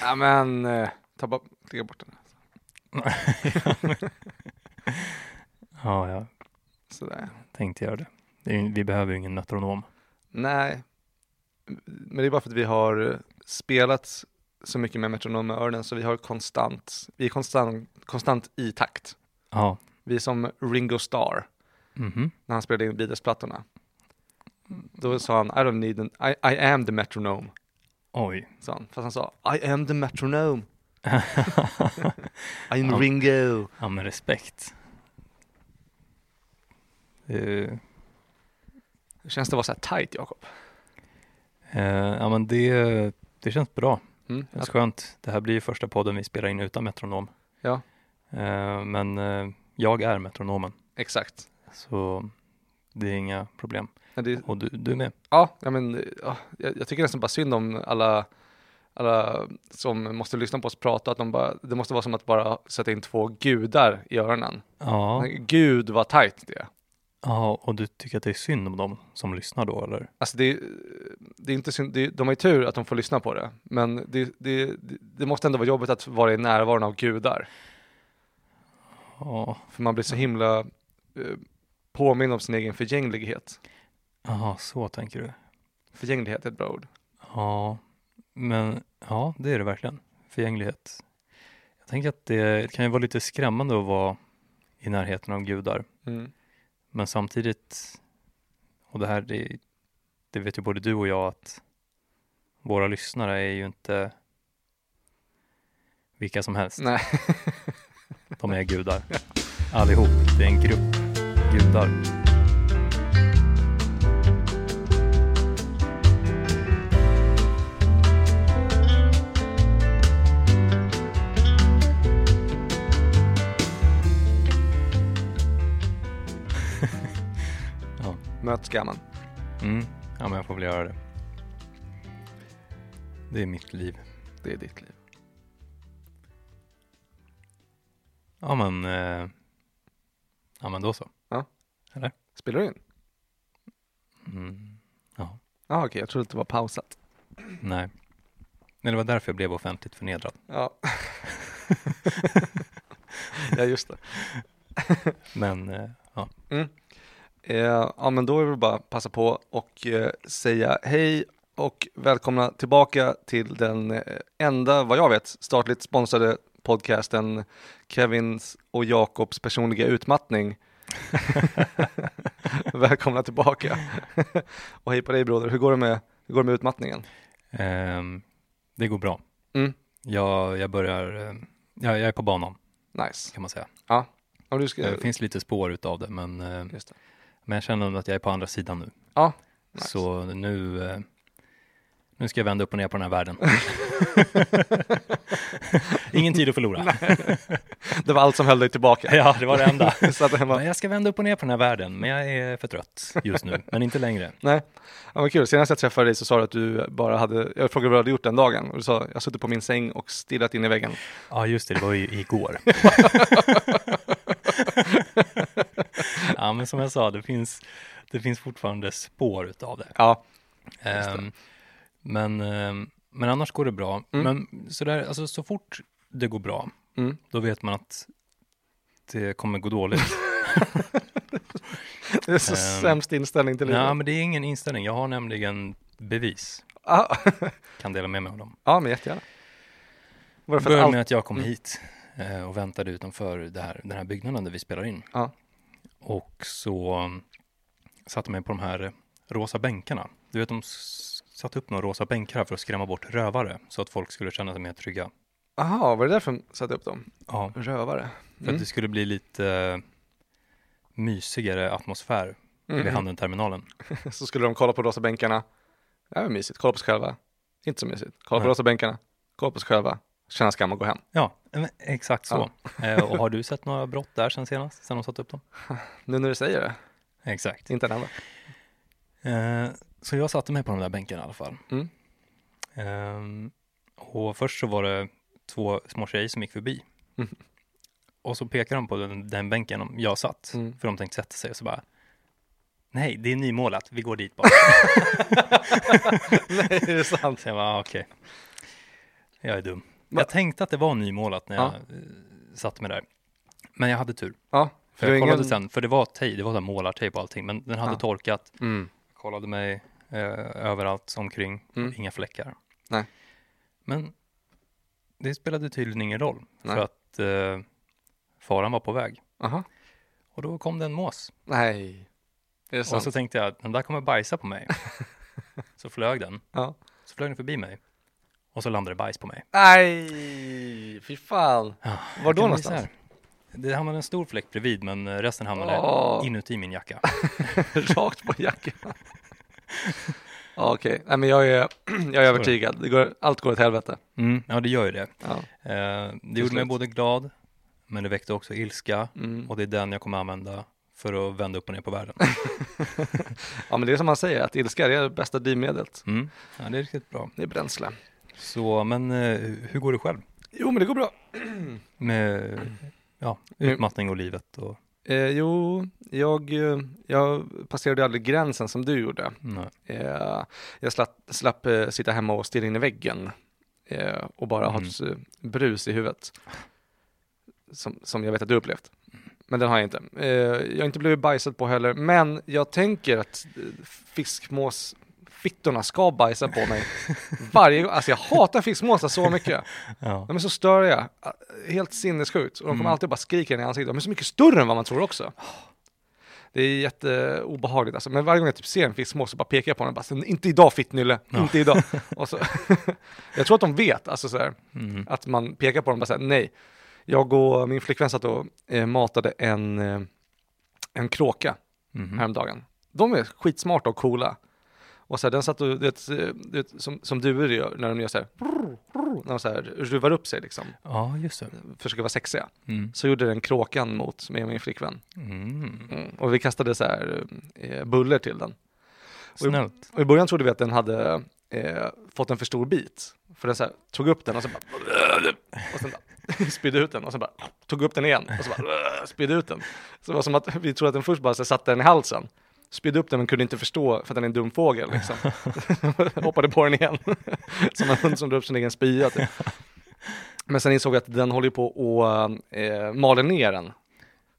Ja men, eh, ta lägga bort den. Ja, jag Sådär. tänkte göra det. det ju- vi behöver ju ingen metronom. Nej, men det är bara för att vi har eh, spelat så mycket med metronom med öronen så vi har konstant, vi är konstant, konstant i takt. Ja. Vi är som Ringo Starr Mhm. när han spelade in Beatles-plattorna. Då sa han, I don't need an, I, I am the metronome, Oj. sa han. Fast han sa, I am the metronome, I'm Ja. Ringo. Ja, men respekt. Det, Hur känns det att vara så här tight, Jakob? eh, ja, men det, det känns bra. Mm. Det är skönt. Det här blir ju första podden vi spelar in utan metronom. Ja. Eh, men eh, jag är metronomen, Exakt. så det är inga problem. Men det, Och du, du med? Ja, ja men ja, jag, jag tycker nästan bara synd om alla, alla som måste lyssna på oss prata, att de bara, det måste vara som att bara sätta in två gudar i öronen. Ja. Gud vad tajt det är. ja, och du tycker att det är synd om dem som lyssnar då, eller? Alltså det, är- det är inte synd, det, de har ju tur att de får lyssna på det, men det, det, det, det måste ändå vara jobbigt att vara i närvaron av gudar, Ja, för man blir så himla eh, påminn om sin egen förgänglighet. Jaha, så tänker du. Förgänglighet är ett bra ord. Ja, men ja, det är det verkligen. Förgänglighet. Jag tänker att det kan ju vara lite skrämmande att vara i närheten av gudar. Mm. Men samtidigt, och det här, det, det vet ju både du och jag att våra lyssnare är ju inte vilka som helst. Nej, De är gudar. Allihop. Det är en grupp gudar. ja. möt skammen. Mm. ja, men jag får väl göra det. Det är mitt liv. Det är ditt liv. Ja, men, eh, ja, men då så. Spelar du in? Mm. Ja, Ja, okej, jag trodde att det var pausat. nej. Men det var därför jag blev offentligt förnedrad. Ja. ja, just det. Men, eh, ja. Eh, ja, men då är det bara att passa på och eh, säga hej och välkomna tillbaka till den eh, enda, vad jag vet, statligt sponsrade podcasten Kevins och Jakobs personliga utmattning. välkomna tillbaka. och hej på dig broder, hur går det med, hur går det med utmattningen? Ehm, det går bra. Mm. Jag, jag börjar, eh, jag, jag är på banan Nice. kan man säga. Ja, du ska, Det finns lite spår utav det, men, eh, det. men jag känner att jag är på andra sidan nu. Ja, nice. Så nu, eh, nu ska jag vända upp och ner på den här världen. Ingen tid att förlora. det var allt som höll dig tillbaka. Ja, det var det enda. Så att var, jag ska vända upp och ner på den här världen, men jag är för trött just nu, men inte längre. Nej, ja, vad kul. Senast jag träffade dig så sa du att du bara hade, jag frågade vad du hade gjort den dagen och du sa, jag suttit på min säng och stirrat in i väggen. Ja, just det, det var ju igår. ja, men som jag sa, det finns, det finns fortfarande spår utav det. Ja. Ehm, men, ehm, men annars går det bra. Mm. Men sådär, alltså, så fort det går bra, mm. då vet man att det kommer gå dåligt. det är så Ehm, sämst inställning till livet. Nej, men det är ingen inställning. Jag har nämligen bevis. Ja. Kan dela med mig av dem. ja, men jättegärna. Var det för att Börjar allt... med att jag kom Mm. hit eh, och väntade utanför det här, den här byggnaden där vi spelar in. Ja. Och så satte mig på de här rosa bänkarna. Du vet, de s- satte upp några rosa bänkar för att skrämma bort rövare så att folk skulle känna sig mer trygga. Aha, var det därför de satte upp dem? Ja, Rövare. för Mm. att det skulle bli lite eh, mysigare atmosfär vid Mhm. handelterminalen. Så skulle de kolla på rosa bänkarna. Det var mysigt, kolla på sig själva. Inte så mysigt. Kolla på Nej. rosa bänkarna, kolla på sig själva, känna skam och gå hem. Ja, exakt så. Eh, och har du sett några brott där sen senast, sen de satte upp dem? Nu när du säger det, Exakt. inte en enda. Eh, så jag satte mig på de där bänkarna i alla fall. Mm. Ehm, och först så var det två små tjejer som gick förbi. Mm. Och så pekade de på den, den bänken jag satt, Mm. för de tänkte sätta sig och så bara Nej, det är nymålat, vi går dit bara. Nej, det är sant. Så jag bara, ah, okej. Jag är dum. Jag tänkte att det var nymålat när jag Ja. eh, satte mig där. Men jag hade tur. Ja, För jag kollade ingen- sen, för det var tejp, det var målartejp och allting, men den hade Ja. torkat. Mm. Kollade mig eh, överallt omkring, Mm. inga fläckar. Nej. Men det spelade tydligen ingen roll, Nej. för att eh, faran var på väg. Aha. Och då kom det en mås. Nej. Är det Och sant? så tänkte jag, den där kommer bajsa på mig. så flög den. Ja. Så flög den förbi mig. Och så landade det bajs på mig. Nej, fy fan. Ja, Var jag då någonstans? Det hamnade en stor fläck bredvid, men resten hamnade Åh. inuti min jacka. Rakt på jackan. Ja, Okej, nej men jag är, jag är övertygad. Det går, allt går åt helvete. Mm, ja, det gör ju det. Ja. Eh, det gjorde mig både glad, men det väckte också ilska. Mm. Och det är den jag kommer använda för att vända upp och ner på världen. ja, men det är som man säger, att ilska är det bästa drivmedlet. Mm. Ja, det är riktigt bra. Det är bränsle. Så, men eh, hur går det själv? Jo, men det går bra. Med ja, Mm. utmattning och livet och Eh, jo, jag, eh, jag passerade aldrig gränsen som du gjorde. Eh, jag slapp, slapp eh, sitta hemma och stirra in i väggen eh, och bara ha Mm. ett eh, brus i huvudet. Som, som jag vet att du upplevt. Men den har jag inte. Jag har inte blivit bajsad på heller, men jag tänker att eh, fiskmåsfittorna ska bajsa på mig varje gång. Alltså jag hatar fiskmåsar så mycket. Ja. De är så störiga, helt sinnessjukt. Och de kommer Mm. alltid bara skrika in i ansiktet. De är så mycket större än vad man tror också. Det är jätteobehagligt alltså. Men varje gång jag typ ser en fiskmås så bara pekar jag på den och bara, inte idag fittnylle, Ja. inte idag. och så, jag tror att de vet, alltså så här, Mm. att man pekar på dem och bara säger nej. Jag och min flickvän satt och eh, matade en, eh, en kråka Mhm. häromdagen. De är skitsmarta och coola. Och så här, den satt och, du vet, eh, du vet, som, som duor gör när de gör så här, när de så här ruvar upp sig liksom, Ja, just det. försöker vara sexiga. Mm. Så gjorde den kråkan mot mig och min flickvän. Mm. Mm. Och vi kastade så här eh, buller till den. Snällt. Och i början trodde vi att den hade eh, fått en för stor bit. För den så här, tog upp den och så bara och sen bara, spydde ut den och så bara tog upp den igen och så bara spydde ut den. Så det var som att vi trodde att den först bara så satte den i halsen. Spydde upp den men kunde inte förstå för att den är en dum fågel liksom. Hoppade på den igen. som en hund som drar upp sin egen spya typ. Men sen insåg vi att den håller på och eh, maler ner den.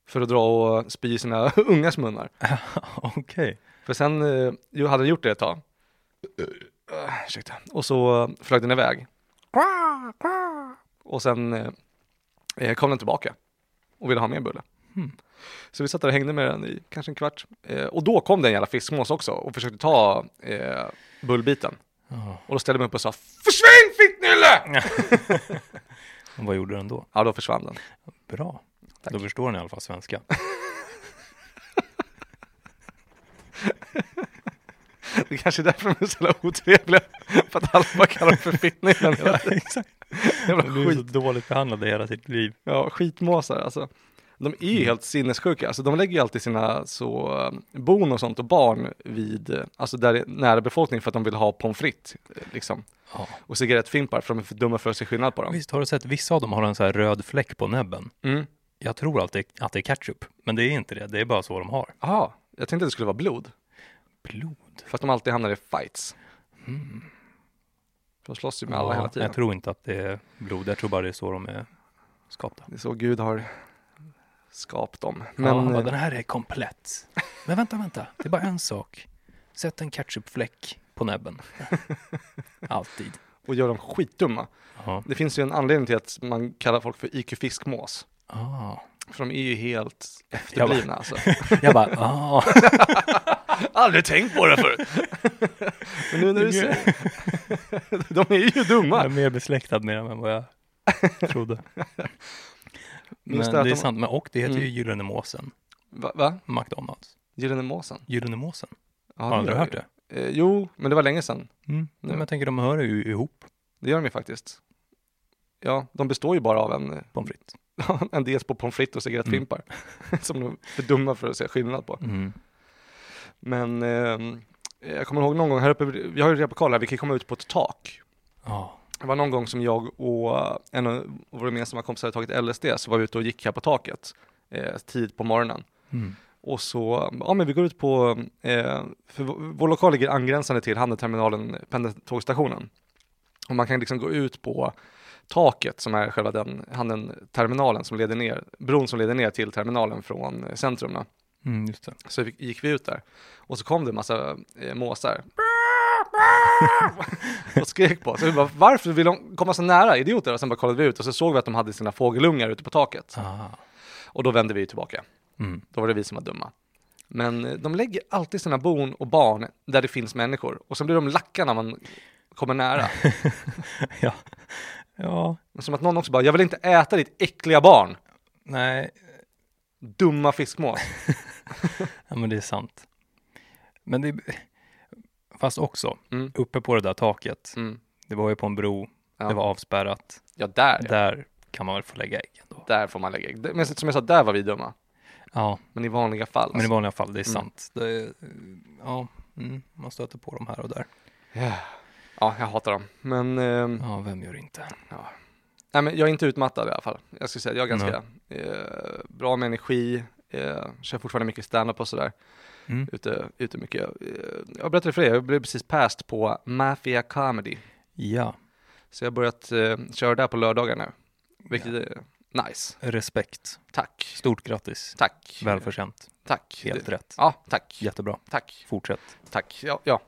För att dra och spy i sina ungas munnar. Okej. För sen eh, hade den gjort det ett tag. Uh, ursäkta. Och så flög den iväg. Och sen eh, eh, kom den tillbaka och ville ha mer bulle. Hmm. Så vi satt där och hängde med den i kanske en kvart. Eh, och då kom det en jävla fiskmås också och försökte ta eh, bullbiten. Ja. Och då ställde jag mig upp och sa Försvinn fittnylle! Vad gjorde den då? Ja, då försvann den. Bra. Tack. Då förstår den i alla fall svenska. Det är kanske är därför de är så jävla otrevliga. För att alla bara kallar dem för fittnyllen hela tiden. exakt. Den blir så skit. dåligt behandlade hela sitt liv. Ja, skitmåsar alltså. De är ju Mm. helt sinnessjuka. Alltså de lägger ju alltid sina så bon och sånt och barn vid, alltså där nära befolkning för att de vill ha pommes frites liksom. Ja. Och cigarettfimpar för de är för dumma för att se skillnad på dem. Visst har du sett, vissa av dem har en så här röd fläck på näbben. Mm. Jag tror alltid att det är ketchup, men det är inte det. Det är bara så de har. Jaha, jag tänkte att det skulle vara blod. Blod. För att de alltid hamnar i fights. Mm. De slåss ju med alla Ja, hela tiden. Jag tror inte att det är blod. Jag tror bara det är så de är skapta. Det är så Gud har skapat dem. Men, ja, bara, eh, den här är komplett. Men vänta, vänta. Det är bara en sak. Sätt en ketchupfläck på näbben. Alltid. och gör dem skitdumma. Ja. Det finns ju en anledning till att man kallar folk för IQ fiskmås. Ah. För de är ju helt efterblivna alltså. Jag bara, ah. Aldrig tänkt på det förut. Men nu när du säger De är ju Jag dumma. är mer besläktad med dem än vad jag trodde. Minns Men det är sant, men och det heter ju Mm. Gyllene Måsen. Va? va? McDonalds. Gyllene måsen? Gyllene Måsen. Ja, Har du aldrig hört det? ju. Eh, jo, men det var länge sedan. Mm. Men jag tänker de hör ju ihop Det gör de ju faktiskt. Ja, de består ju bara av en, eh, pommes frites. en del på pommes frites och cigarettfimpar. som de är för dumma för att se skillnad på. Mm. Men ehm, jag kommer ihåg någon gång här uppe, vi har ju replokal här, vi kan komma ut på ett tak. Ja. Det var någon gång som jag och en av våra gemensamma kompisar hade tagit LSD, så var vi ute och gick här på taket eh, tidigt på morgonen. Mm. Och så, ja men vi går ut på, eh, för vår, lokal ligger angränsande till handelsterminalen, pendeltågstationen. Och man kan liksom gå ut på taket som är själva den, han den terminalen som leder ner, bron som leder ner till terminalen från centrum. Mm. Så gick vi ut där och så kom det en massa eh, måsar. och skrek på oss. Vi bara, varför vill de komma så nära? Idioter. Och sen bara kollade vi ut och så såg vi att de hade sina fågelungar ute på taket. Ah. Och då vände vi tillbaka. Mm. Då var det vi som var dumma. Men eh, de lägger alltid sina bon och barn där det finns människor. Och så blir de lacka när man kommer nära. ja. ja, Som att någon också bara, jag vill inte äta ditt äckliga barn. nej, Dumma fiskmås. ja, men det är sant. Men det, fast också, Mm. uppe på det där taket, Mm. det var ju på en bro, Ja. det var avspärrat, Ja, där ja. där kan man väl få lägga ägg ändå. Där får man lägga ägg. Men som jag sa, där var vi dumma. Ja, Men i vanliga fall. men i alltså. vanliga fall, det är Mm. sant. Det, ja, mm, man stöter på dem här och där. Ja. ja, jag hatar dem. Men, ehm, Ja, vem gör inte? nej, men jag är inte utmattad i alla fall. Jag skulle säga att jag är ganska eh, bra med energi. Eh, kör fortfarande mycket stand-up och sådär. Mm. Ute, ute mycket. Eh, jag berättade för dig, jag blev precis passed på Mafia Comedy. Ja, Så jag har börjat eh, köra där på lördagar nu. Vilket är nice. respekt. Tack. Stort grattis. Tack. Välförtjänt. Tack. Helt rätt. Ja, tack. Jättebra. Tack. Fortsätt. Tack. Ja, ja.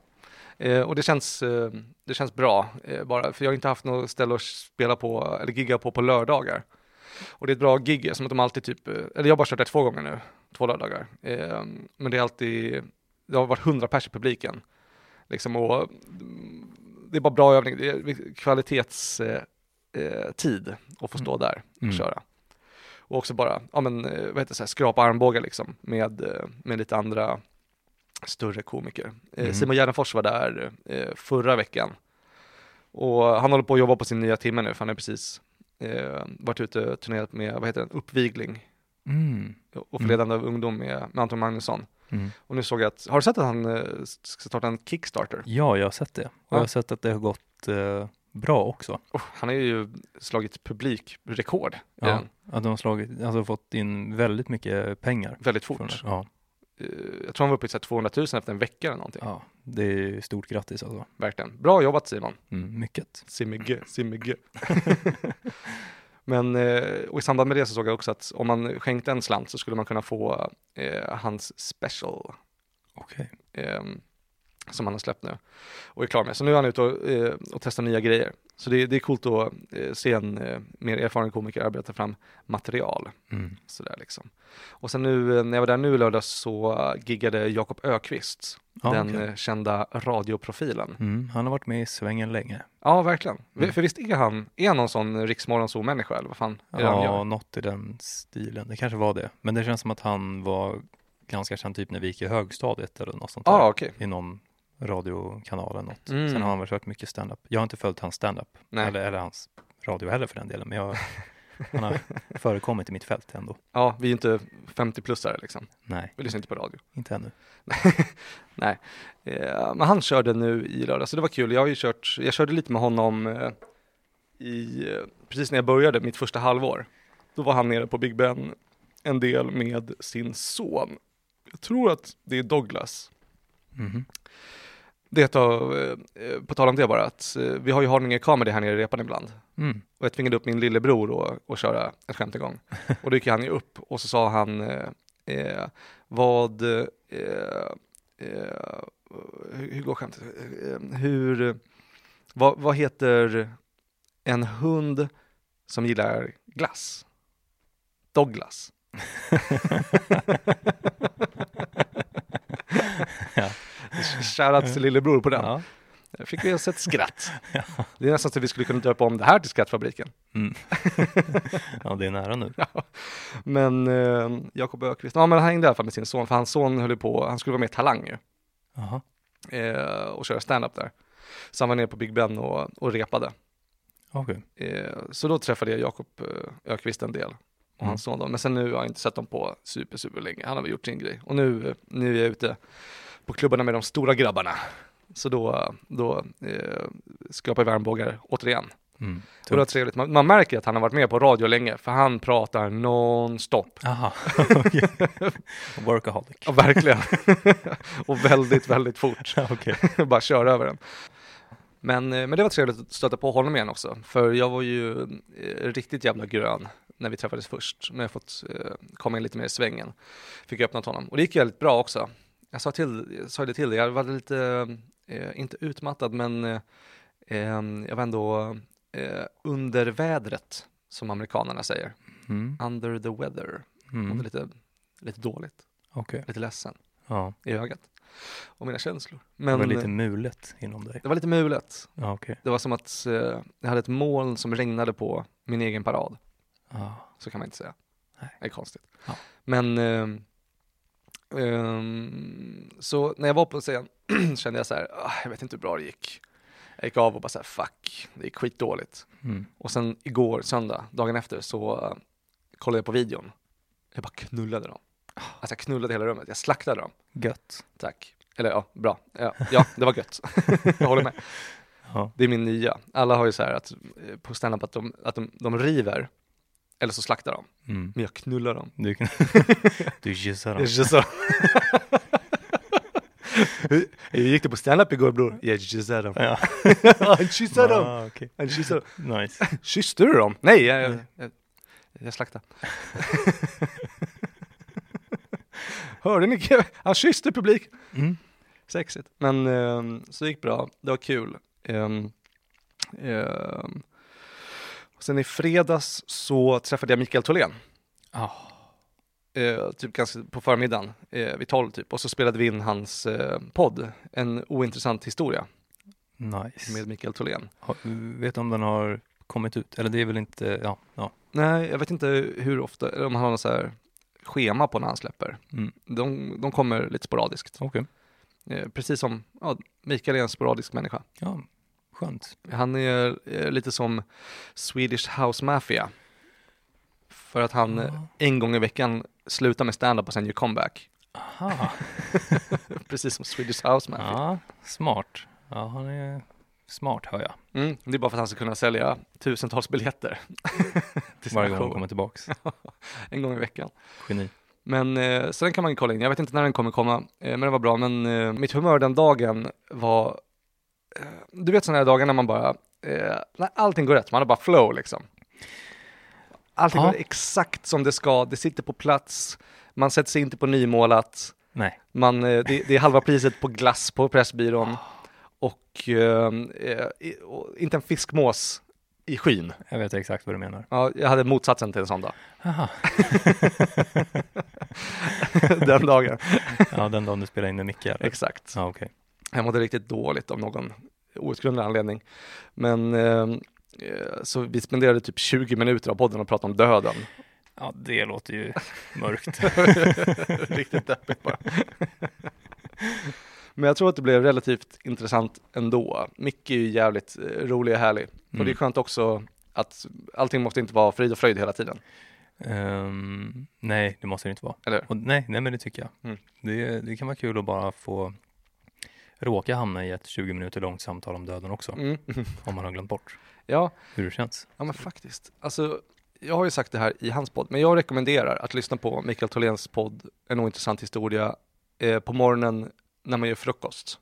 Eh, och det känns, eh, det känns bra eh, bara, för jag har inte haft något ställe att spela på, eller gigga på på lördagar. Och det är ett bra gig, som att de alltid typ, eh, eller jag har bara kört det två gånger nu, två lördagar. Eh, men det är alltid, det har varit hundra pers i publiken. Liksom, och mm, det är bara bra övning, det är kvalitetstid eh, eh, att få stå där och Mm. köra. Och också bara, ja men, eh, vad heter det, så här, skrapa armbågar liksom med, med lite andra större komiker. Eh, Mm. Simon Gärdenfors var där eh, förra veckan. Och han håller på att jobba på sin nya timme nu, för han har precis eh, varit ute och turnerat med, vad heter den, Uppvigling Mm. och förledande av ungdom med, med Anton Magnusson. Mm. Och nu såg jag att, har du sett att han eh, ska starta en Kickstarter? Ja, jag har sett det. Och Ja. jag har sett att det har gått eh, bra också. Oh, han har ju slagit publikrekord Ja, att de har slagit, alltså fått in väldigt mycket pengar. väldigt från fort. det. Ja, jag tror han var uppe i så här 200 000 efter en vecka eller någonting. ja, det är stort grattis alltså. Verkligen. Bra jobbat Simon. Mm, mycket. Simmige, simmige. Men eh, och i samband med det så såg jag också att om man skänkte en slant så skulle man kunna få eh, hans special Okej. eh, som han har släppt nu och är klar med. Så nu är han ute och, eh, och testar nya grejer. Så det, det är coolt att eh, se en eh, mer erfaren komiker arbeta fram material. Mm. Sådär liksom. Och sen nu eh, när jag var där nu i lördags så giggade Jakob Ökvist, Ja, den okej. eh, kända radioprofilen. mm, han har varit med i svängen länge. Ja, verkligen. Mm. För visst är han, är han någon sån riksmorgonzoo-människa eller vad fan är det Ja, något i den stilen. Det kanske var det. Men det känns som att han var ganska känd typ när vi gick i högstadiet eller något sånt där. Ja, ah, okej. I någon radiokanal eller något. Mm. Sen har han väl kört mycket stand-up. Jag har inte följt hans stand-up. Eller, eller hans radio heller för den delen. Men jag, han har förekommit i mitt fält ändå. Ja, vi är inte 50-plussare liksom. Nej, Vi lyssnar inte på radio. inte ännu. Nej, eh, men han körde nu i lördag, så det var kul. Jag har ju kört, jag körde lite med honom eh, i, eh, precis när jag började, mitt första halvår. Då var han nere på Big Ben en del med sin son. Jag tror att det är Douglas. Mhm. Det av, eh, på tal om det bara, att eh, vi har ju Haninge Comedy här nere i repan ibland. Mm. Och jag tvingade upp min lillebror och, och köra ett skämt en gång. Och då gick han ju upp och så sa han eh, eh, vad, eh, eh, hur, går skämtet? Hur, vad, vad heter en hund som gillar glass? Douglas. Ja. Shoutout till lillebror på den. Ja. Där fick vi oss ett skratt. Det är nästan så att vi skulle kunna döpa om det här till Skrattfabriken. Mm. ja, det är nära nu. Men eh, Jakob Ökvist, ja men han hängde i alla fall med sin son, för hans son höll på, han skulle vara med i Talang ju, eh, och köra stand-up där. Så han var nere på Big Ben och, och repade. Okej. Eh, så då träffade jag Jakob eh, Ökvist en del och Mm. hans son då. Men sen nu har jag inte sett dem på super, super länge. Han har väl gjort sin grej. Och nu, eh, nu är jag ute på klubbarna med de stora grabbarna. Så då, då eh, skrapar vi armbågar återigen. Mm. Och det var trevligt. Man, man märker att han har varit med på radio länge, för han pratar non-stop. Aha. Workaholic. Ja, verkligen. och väldigt, väldigt fort. Bara köra över den. Men, eh, men det var trevligt att stöta på honom igen också, för jag var ju eh, riktigt jävla grön när vi träffades först. Men jag har fått eh, komma in lite mer i svängen. Fick öppnat honom. Och det gick väldigt bra också. Jag sa, till, jag sa det till dig, jag var lite, eh, inte utmattad, men eh, eh, jag var ändå eh, under vädret, som amerikanerna säger. Mm. Under the weather. Mm. Mådde lite, lite dåligt, Okej. lite ledsen Ja. i ögat. Och mina känslor. Det Men var lite eh, mulet inom dig. det var lite mulet. Ja, okej. Det var som att eh, jag hade ett moln som regnade på min egen parad. Ja. Så kan man inte säga. Nej. Det är konstigt. Ja. Men ehm, ehm, så när jag var på scen kände jag så här, "Ah, jag vet inte hur bra det gick. Jag gick av och bara så här, fuck, det gick skitdåligt. Mm. Och sen igår, söndag, dagen efter, så eh, kollade jag på videon. Jag bara knullade dem. Alltså jag knullade hela rummet, jag slaktade dem. Gött. Tack. Eller ja, bra. Ja, ja det var gött. jag håller med. Ja. Det är min nya. Alla har ju så här att eh, på standup att de, att de, de river eller så slaktar de. Mm. Men jag knullar dem. Du, du gissar Jag dem. kyssar dem. Hur gick det på standup igår bror? Jag kysser dem. Ja. Han kysser dem. Ah, okej. Han kysser dem. Nice. Kysste du dem? Nej, jag, jag, jag, jag. Hörde ni? Han kysste publik. Mm. Sexigt. Men ehm, så gick bra. Det var kul. Um, sen i fredags så träffade jag Mikael Tholén. Ah. eh, typ ganska på förmiddagen, eh, vid tolv typ. Och så spelade vi in hans eh, podd, En ointressant historia Nice. med Mikael Tholén. Vet du om den har kommit ut? Eller det är väl inte, ja, ja. Nej, jag vet inte hur ofta, eller om han har något så här schema på när han släpper. Mm. De, de kommer lite sporadiskt. Okej. Eh, precis som, ja, Mikael är en sporadisk människa. Ja, skönt. Han är eh, lite som Swedish House Mafia. För att han eh, Ja. en gång i veckan slutar med stand-up och sen gör comeback. Aha. Precis som Swedish House Mafia. Ja, smart. Ja, han är smart hör jag. Mm, det är bara för att han ska kunna sälja tusentals biljetter. Varje gång han kommer tillbaks. En gång i veckan. Geni. Men eh, så den kan man ju kolla in. Jag vet inte när den kommer komma, eh, men det var bra. Men eh, mitt humör den dagen var, eh, du vet sådana här dagar när man bara, eh, när allting går rätt, man har bara flow liksom. Allting Ja. går exakt som det ska, det sitter på plats, man sätter sig inte på nymålat, Nej. man, eh, det, det är halva priset på glass på Pressbyrån och, eh, eh, och inte en fiskmås i skyn. Jag vet exakt vad du menar. Ja, jag hade motsatsen till en sån dag, den dagen. Ja, den dagen du spelade in med Micke? Exakt. Ja, okej. Jag mådde riktigt dåligt av någon outgrundlig anledning. Men eh, eh, så vi spenderade typ 20 minuter av podden och pratade om döden. Ja, det låter ju mörkt. riktigt deppigt bara. Men jag tror att det blev relativt intressant ändå. Micke är ju jävligt eh, rolig och härlig. Och det är Mm. skönt också att allting måste inte vara frid och fröjd hela tiden. Ehm, nej, det måste det inte vara. Eller? Och nej, nej, men det tycker jag. Mm. Det, det kan vara kul att bara få råka hamna i ett 20 minuter långt samtal om döden också, Mm. om man har glömt bort Ja, hur det känns. Ja men faktiskt. Alltså, jag har ju sagt det här i hans podd, men jag rekommenderar att lyssna på Mikael Tholéns podd En ointressant historia eh, på morgonen när man gör frukost.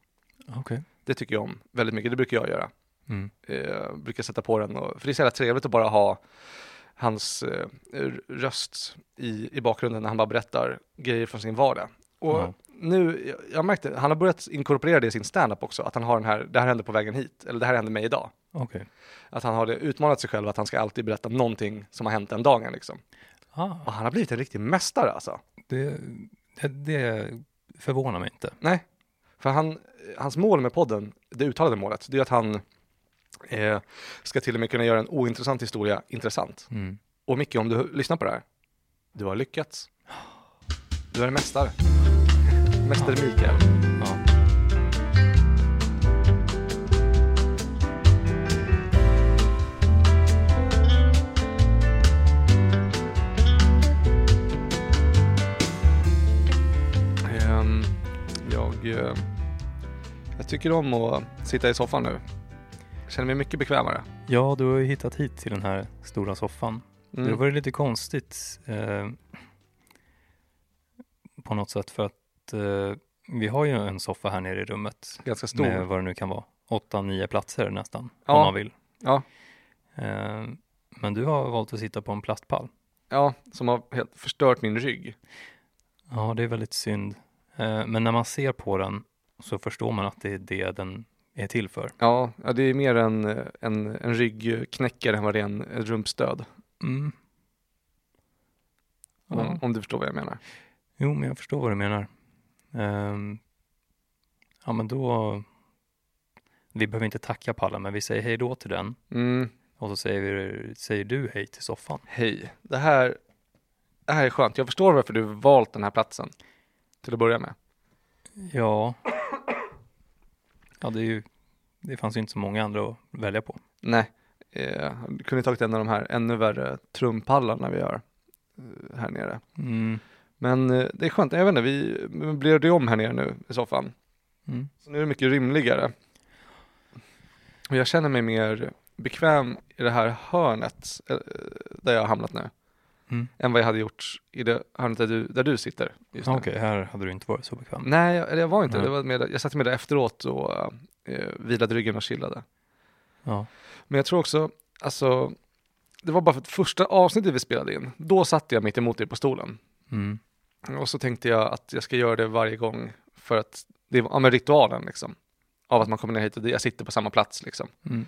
Okej. Det tycker jag om väldigt mycket, det brukar jag göra. Mm. Eh, brukar sätta på den, och, för det är så jävla trevligt att bara ha hans eh, röst i, i bakgrunden när han bara berättar grejer från sin vardag. Och. Nu, jag, märkte, han har börjat inkorporera det i sin standup också, att han har den här, det här hände på vägen hit, eller det här hände mig idag. Okej. Att han har det utmanat sig själv att han ska alltid berätta någonting som har hänt den dagen liksom. Ah, Och han har blivit en riktig mästare alltså. det, det, det förvånar mig inte. Nej, för han, hans mål med podden, det uttalade målet, det är att han eh, ska till och med kunna göra en ointressant historia intressant. Mm. Och Micke, om du lyssnar på det här, du har lyckats. Du är en mästare. Mästare Mikael. Ja. Ehm, jag, eh, jag tycker om att sitta i soffan nu. Jag känner mig mycket bekvämare. ja, du har ju hittat hit till den här stora soffan. Mm. Det var lite konstigt eh, på något sätt för att eh, vi har ju en soffa här nere i rummet Ganska stor. med vad det nu kan vara. åtta, nio platser nästan, Ja. om man vill. Ja. Eh, men du har valt att sitta på en plastpall. Ja, som har helt förstört min rygg. Ja, det är väldigt synd. Eh, men när man ser på den så förstår man att det är det den är till för. Ja, ja det är mer en, en, en ryggknäckare än vad det är en, ett rumpstöd. Mm. Ja. Om, om du förstår vad jag menar. Jo, men jag förstår vad du menar. Ehm, ja, men då... Vi behöver inte tacka pallen, men vi säger hej då till den. Mm, Och så säger, vi, säger du hej till soffan. hej. Det här, det här är skönt. Jag förstår varför du valt den här platsen. Till att börja med. Ja. Ja, det är ju... Det fanns ju inte så många andra att välja på. Nej, eh, kunde tagit en av de här ännu värre trumpallarna vi har eh, här nere. Mm. Men eh, det är skönt, jag vet inte, vi möblerade ju om här nere nu i soffan. Mm. Så nu är det mycket rymligare. Och jag känner mig mer bekväm i det här hörnet eh, där jag har hamnat nu. Mm. Än vad jag hade gjort i det hörnet där du, där du sitter. Okej, här hade du inte varit så bekväm. Nej, jag, jag var inte. Nej. Det var med, jag satt med där efteråt och eh, vilade ryggen och chillade. Ja. Men jag tror också, alltså, det var bara för att första avsnittet vi spelade in, då satt jag mitt emot dig på stolen. Mm. Och så tänkte jag att jag ska göra det varje gång för att det var ja, men ritualen liksom. Av att man kommer ner hit och jag sitter på samma plats liksom. Mm.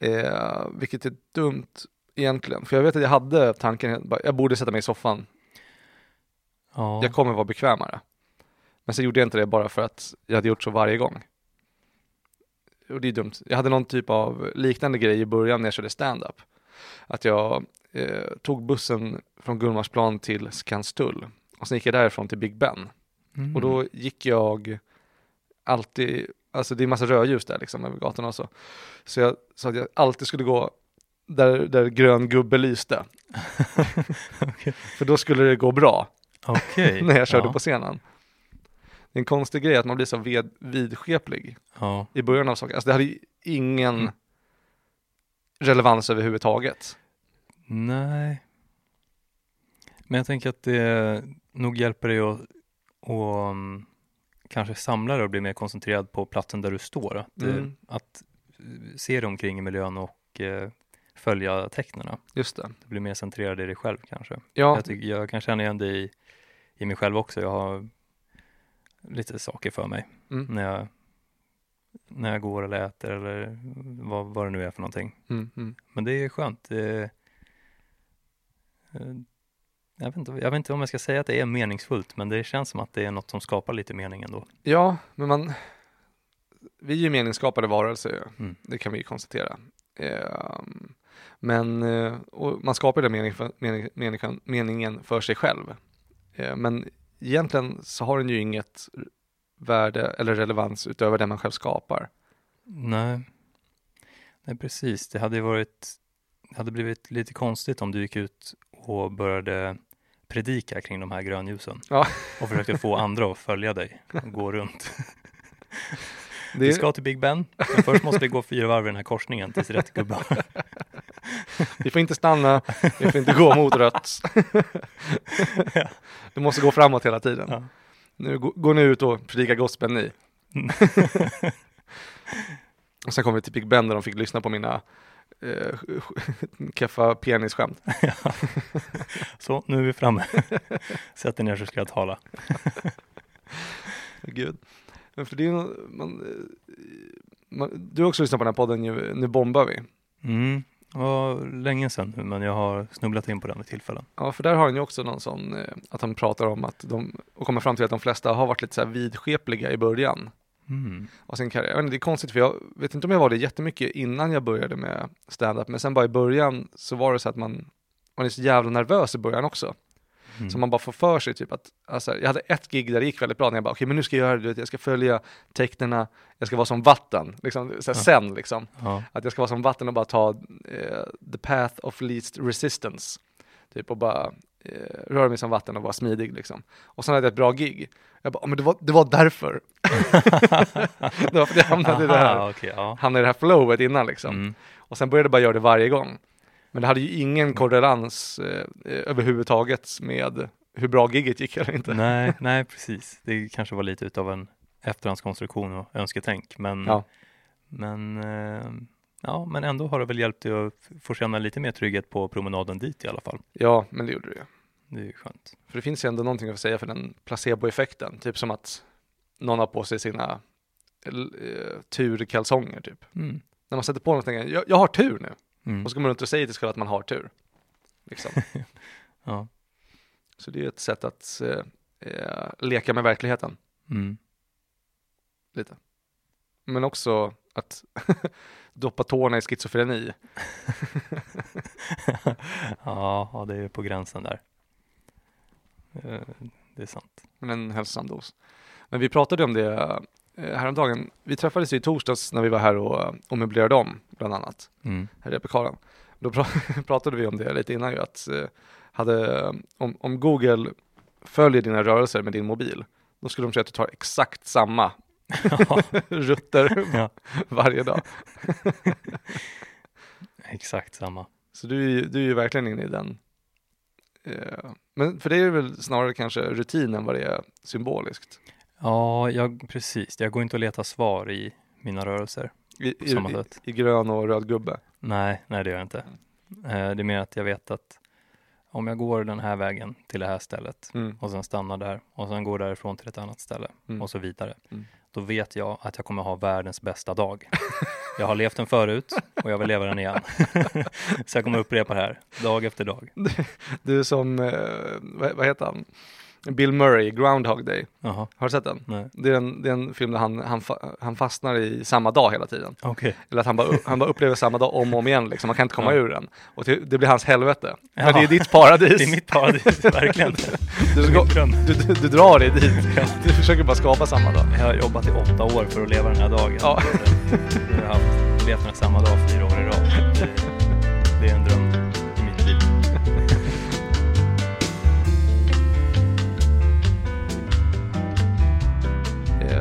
Eh, vilket är dumt egentligen. För jag vet att jag hade tanken, jag borde sätta mig i soffan. Ja. Jag kommer vara bekvämare. Men så gjorde jag inte det bara för att jag hade gjort så varje gång. Och det är dumt. Jag hade någon typ av liknande grej i början när jag körde stand-up. Att jag eh, tog bussen från Gullmarsplan till Skanstull. Och sen gick jag därifrån till Big Ben. Mm. Och då gick jag alltid, alltså det är massa rödljus där liksom över gatorna och så. Så jag så att jag alltid skulle gå där, där grön gubbe lyste. För då skulle det gå bra Okej. när jag körde ja. på scenen. Det är en konstig grej att man blir så ved, vidskeplig Ja. i början av saker. Alltså det hade ju ingen Mm. relevans överhuvudtaget. Nej. Men jag tänker att det nog hjälper dig att, att um, kanske samla dig och bli mer koncentrerad på platsen där du står. Att, eh, Mm. att eh, se dig omkring i miljön och eh, följa tecknena. Just det. Du blir mer centrerad i dig själv kanske. Ja, Jag, tycker, jag kan känna igen det i, i mig själv också. Jag har lite saker för mig mm, när jag, när jag går eller äter eller vad, vad det nu är för någonting. mm, mm. Men det är skönt. Det, jag, vet inte, jag vet inte om jag ska säga att det är meningsfullt, men det känns som att det är något som skapar lite mening ändå. ja, men man, vi är ju meningsskapade varelser, Mm. det kan vi ju konstatera. Ehm, men eh, man skapar den mening för, mening, meningen, meningen för sig själv. Eh, men egentligen så har den ju inget värde eller relevans utöver det man själv skapar. Nej. Nej, precis. Det hade varit, det hade blivit lite konstigt om du gick ut och började predika kring de här grönljusen Ja. och försökte få andra att följa dig och gå runt. Det Vi är, ska till Big Ben, men först måste vi gå fyra varv i den här korsningen tills rätt gubbe vi får inte stanna, vi får inte gå mot rött. Du måste gå framåt hela tiden. Ja. Nu, gå, gå nu ut och predika gospel ni. Mm. och sen kom vi till Big Ben där de fick lyssna på mina eh, keffa penisskämt. Så, nu är vi framme. Sätt dig ner så ska jag tala. Gud. Men för det är man, eh, man, du har också lyssnat på den här podden Nu bombar vi. Mm. Var länge sedan nu, men jag har snubblat in på den vid tillfällen. Ja, för där har han ju också någon sån, eh, att han pratar om att de, och kommer fram till att de flesta har varit lite så här vidskepliga i början Mm. sin karriär. Jag det är konstigt för jag vet inte om jag var det jättemycket innan jag började med stand-up, men sen bara i början så var det så att man, man är så jävla nervös i början också. Mm. Så man bara får för sig typ att, alltså, jag hade ett gig där det gick väldigt bra, när jag bara okej men nu ska jag göra det, jag ska följa tecknena, jag ska vara som vatten, liksom, så här, Ja. sen liksom. Ja. Att jag ska vara som vatten och bara ta eh, the path of least resistance. Typ och bara eh, röra mig som vatten och vara smidig liksom. Och sen hade jag ett bra gig. Jag bara, "Ja, men det var, det var därför. det var för att jag hamnade i det här, Aha, okej, ja. hamnade i det här flowet innan liksom. Mm. Och sen började jag bara göra det varje gång. Men det hade ju ingen korrelans eh, eh, överhuvudtaget med hur bra giget gick eller inte. Nej, nej, precis. Det kanske var lite utav en efterhandskonstruktion och önsketänk, men, Ja. Men, eh, ja, men ändå har det väl hjälpt dig att få känna lite mer trygghet på promenaden dit i alla fall. Ja, men det gjorde det ju. Det är ju skönt. För det finns ju ändå någonting att säga för den placeboeffekten. Typ som att någon har på sig sina eh, turkalsonger typ. Mm. När man sätter på någonting, jag, jag har tur nu. Mm. Och så går man runt och säger till sig själv att man har tur. Liksom. Ja. Så det är ett sätt att eh, eh, leka med verkligheten Mm. lite. Men också att doppa tårna i schizofreni. ja, det är på gränsen där. Eh, Det är sant. Men en hälsosam dos. Men vi pratade om det eh, häromdagen. Vi träffades ju i torsdags när vi var här och, och möblerade om, bland annat, Mm. här i Epicalen. Då pra- pratade vi om det lite innan ju, att eh, hade, om, om Google följer dina rörelser med din mobil, då skulle de säga att du tar exakt samma Ja, rutter Ja. varje dag. exakt samma. Så du, du är ju verkligen inne i den. Eh, men för det är väl snarare kanske rutin än vad det är symboliskt. Ja, jag, precis. Jag går inte och letar svar i mina rörelser. I, i, i, i grön och röd gubbe. Nej, nej det gör jag inte. Eh, Det är mer att jag vet att om jag går den här vägen till det här stället Mm. och sen stannar där och sen går därifrån till ett annat ställe Mm. och så vidare. Då vet jag att jag kommer ha världens bästa dag. Jag har levt den förut och jag vill leva den igen. så jag kommer upprepa det här dag efter dag. Du du som, eh, vad, vad heter han? Bill Murray, Groundhog Day. Jaha, Har du sett den? nej. Det är en, det är en film där han, han, fa, han fastnar i samma dag hela tiden. Okej. Eller att han bara, han bara upplever samma dag om och om igen, liksom. han kan inte komma Ja. ur den. Och det, det blir hans helvete. Men Ja. det är ditt paradis. Det är mitt paradis, verkligen. du, ska, du, du, du drar dig dit. Du försöker bara skapa samma dag. Jag har jobbat i åtta år för att leva den här dagen. Ja. Jag har levt den här samma dag fyra år i rad.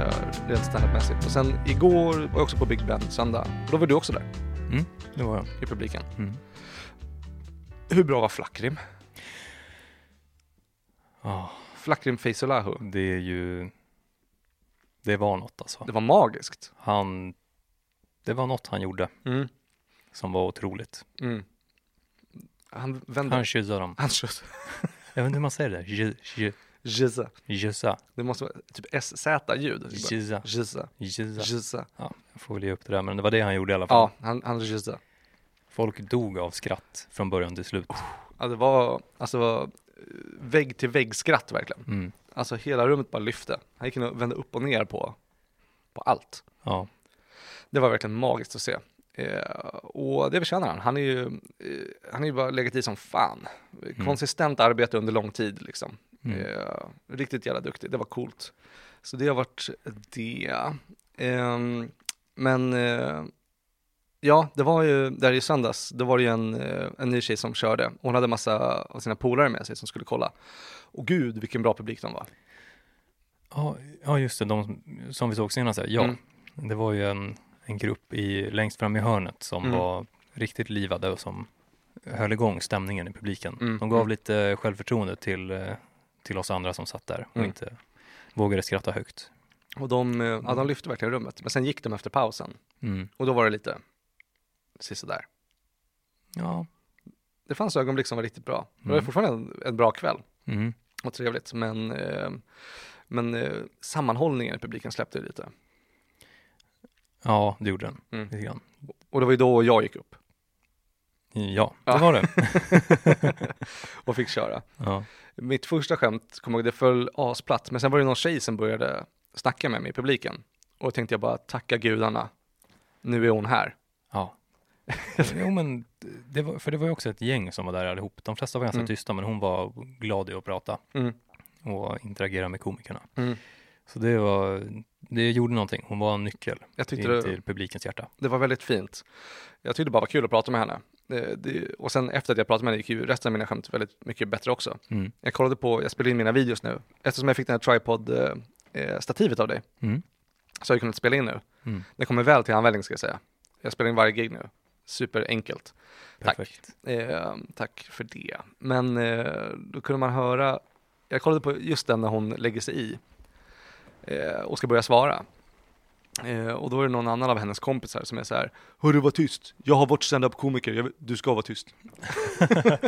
Eh, rent standupmässigt. Och sen igår var jag också på Big Ben söndag. Och då var du också där Mm, det var jag. i publiken. Mm. Hur bra var Flackrim? Ja, Flackrim Feisolahu. det är ju... Det var något alltså. Det var magiskt. Han... Det var något han gjorde Mm. som var otroligt. Mm. Han vände... Han kyssade dem. Han kör... Jag vet inte hur man säger det. Jizza. Kyssa. Det måste vara typ SZ-ljud. Kyssa. Jizza. Kyssa. Jizza. Ja, jag får väl ge upp det där, men det var det han gjorde i alla fall. Ja, han, han jizza. Folk dog av skratt från början till slut. Ja, det var alltså eh, vägg till vägg skratt verkligen. Mm. Alltså hela rummet bara lyfte. Han gick in och vände upp och ner på, på allt. Ja. Det var verkligen magiskt att se. Eh, och det förtjänar han. Han är ju, eh, han är ju bara legat i som fan. Konsistent arbete under lång tid liksom. Mm. Eh, riktigt jävla duktig, det var coolt. Så det har varit det. Ehm, men eh, ja, det var ju där i söndags, då var det ju en, eh, en ny tjej som körde. Hon hade massa av sina polare med sig som skulle kolla. Och gud vilken bra publik de var. Ja, ja, just det. De som- som vi såg senast. Ja, Mm. det var ju en, en grupp i, längst fram i hörnet som Mm. var riktigt livade och som höll igång stämningen i publiken. Mm, De gav mm. lite självförtroende till, eh, till oss andra som satt där och Mm. inte vågade skratta högt. Och de, eh, ja, de lyfte verkligen rummet. Men sen gick de efter pausen. Mm. Och då var det lite där. Ja. Det fanns ögonblick som var riktigt bra. Det var Mm. fortfarande en, en bra kväll. Mm. och trevligt. Men, eh, men eh, sammanhållningen i publiken släppte lite. ja, det gjorde den. Mm. Lite grann. Och det var ju då jag gick upp Ja, det Ja. var det. och fick köra. Ja. Mitt första skämt, kommer jag ihåg, det föll asplatt. Men sen var det någon tjej som började snacka med mig i publiken. Och då tänkte jag bara, tacka gudarna, nu är hon här. Ja. jo, men det var, för det var ju också ett gäng som var där allihop. De flesta var ganska Mm. tysta, men hon var glad i att prata Mm. och interagera med komikerna. Mm. Så det var, det gjorde någonting. Hon var en nyckel in till publikens hjärta. det var väldigt fint. Jag tyckte det bara var kul att prata med henne. Det, det, och sen efter att jag pratade med henne gick ju resten av mina skämt väldigt mycket bättre också. Mm. Jag kollade på, jag spelar in mina videos nu. Eftersom jag fick den här tripod-stativet av dig Mm. så har jag kunnat spela in nu. Mm. Det kommer väl till användning ska jag säga. Jag spelar in varje gig nu. Superenkelt. Tack. Eh, tack för det. Men eh, då kunde man höra, jag kollade på just den när hon lägger sig i eh, och ska börja svara. Eh, och då är det någon annan av hennes kompisar som är så här, Hörru var tyst, jag har varit stand-up-komiker, jag vet- du ska vara tyst.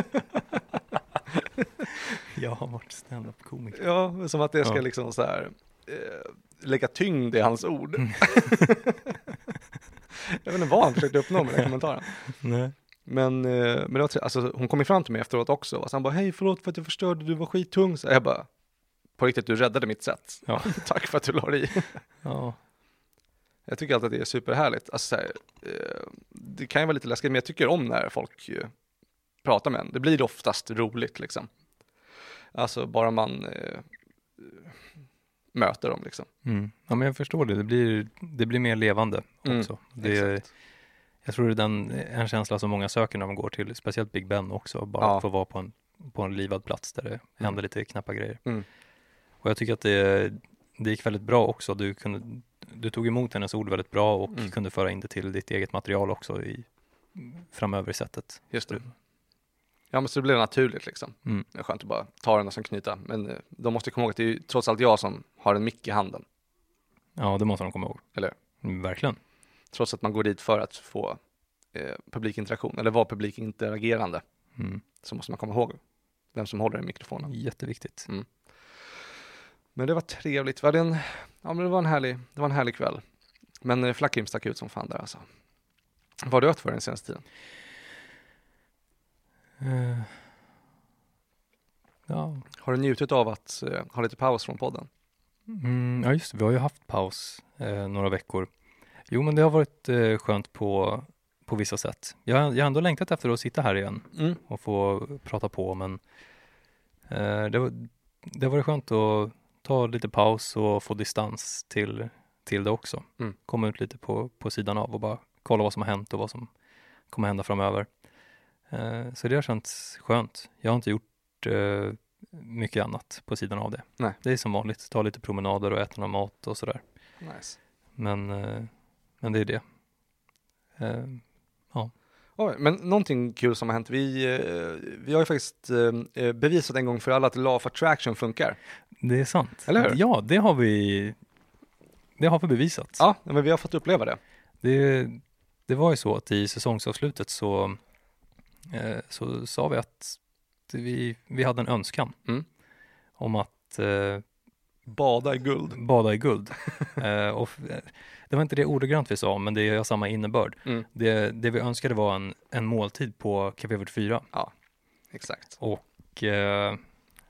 Jag har varit standup-komiker. Ja, som att det ska Ja. liksom så här eh, lägga tyngd i hans ord. Mm. jag vet inte vad han försökte uppnå med den kommentaren. Nej. Men, eh, men det var, alltså, hon kom ju fram till mig efteråt också. Och han bara, hej förlåt för att jag förstörde, du var skittung. Så jag bara, på riktigt du räddade mitt sätt. Ja. Tack för att du la dig i. Ja. Jag tycker alltid att det är superhärligt. Alltså, så här, eh, det kan ju vara lite läskigt, men jag tycker om när folk eh, pratar med en. Det blir oftast roligt liksom. Alltså bara man eh, möter dem liksom. Mm. ja, men jag förstår det. Det blir, det blir mer levande Mm, också. det, är- Exakt. jag tror det är den, en känsla som många söker när de går till, speciellt Big Ben också, bara Ja. att få vara på en, på en livad plats där det händer lite knappa grejer. Mm. Och jag tycker att det, det gick väldigt bra också. Du, kunde, du tog emot hennes ord väldigt bra och Mm. kunde föra in det till ditt eget material också i, framöver i sättet. Just det. Ja men så det blev naturligt liksom. Mm. Det är skönt att bara ta den och sen knyta. Men eh, de måste komma ihåg att det är ju trots allt jag som har en mick i handen. Ja, det måste de komma ihåg. Eller? Mm, Verkligen. Trots att man går dit för att få eh, publikinteraktion eller vara publikinteragerande. Mm. Så måste man komma ihåg vem som håller i mikrofonen. Jätteviktigt. Men det var trevligt. Vi hade en, ja, men det, var en härlig, det var en härlig kväll. Men eh, Flackim stack ut som fan där alltså. Vad har du ätit för den senaste tiden? Eh. Ja. Har du njutit av att eh, ha lite paus från podden? Mm, ja, just det. Vi har ju haft paus eh, några veckor. Jo, men det har varit eh, skönt på, på vissa sätt. Jag, jag har ändå längtat efter att sitta här igen Mm. och få prata på, men det, var, det har varit skönt att ta lite paus och få distans till, till det också. Mm. Komma ut lite på, på sidan av och bara kolla vad som har hänt och vad som kommer hända framöver. Eh, så det har känts skönt. Jag har inte gjort eh, mycket annat på sidan av det. Nej. Det är som vanligt, ta lite promenader och äta någon mat och sådär. Nice. Men, eh, men det är det. Eh, Oj, men någonting kul som har hänt. Vi, eh, vi har ju faktiskt eh, bevisat en gång för alla att Law of Attraction funkar. det är sant. Eller hur? Ja, det har vi det har vi bevisat. Ja, men vi har fått uppleva det. Det, det var ju så att i säsongsavslutet så, eh, så sa vi att vi, vi hade en önskan Mm. om att eh, Bada i guld. bada i guld. eh, och eh, det var inte det ordagrant vi sa, men det har samma innebörd. Mm. Det, det vi önskade var en, en måltid på Café 44 Exakt. och eh,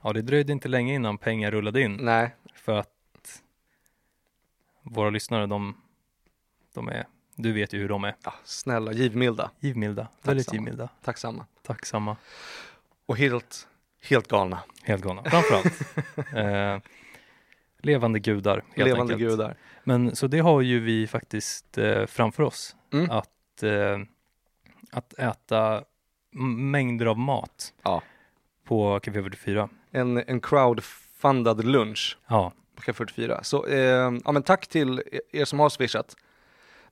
ja, det dröjde inte länge innan pengar rullade in Nej, för att våra lyssnare, de, de är, du vet ju hur de är, ja, snälla, givmilda, givmilda, väldigt Tacksamma. givmilda, tacksamma. tacksamma. Och helt, helt galna. Helt galna, framförallt. eh, levande gudar, helt Levande enkelt. gudar. Men så det har ju vi faktiskt eh, framför oss. Mm. Att, eh, att äta mängder av mat Ja. på Café 44. En, en crowdfundad lunch Ja, på Café 44. Så eh, ja, men tack till er som har swishat.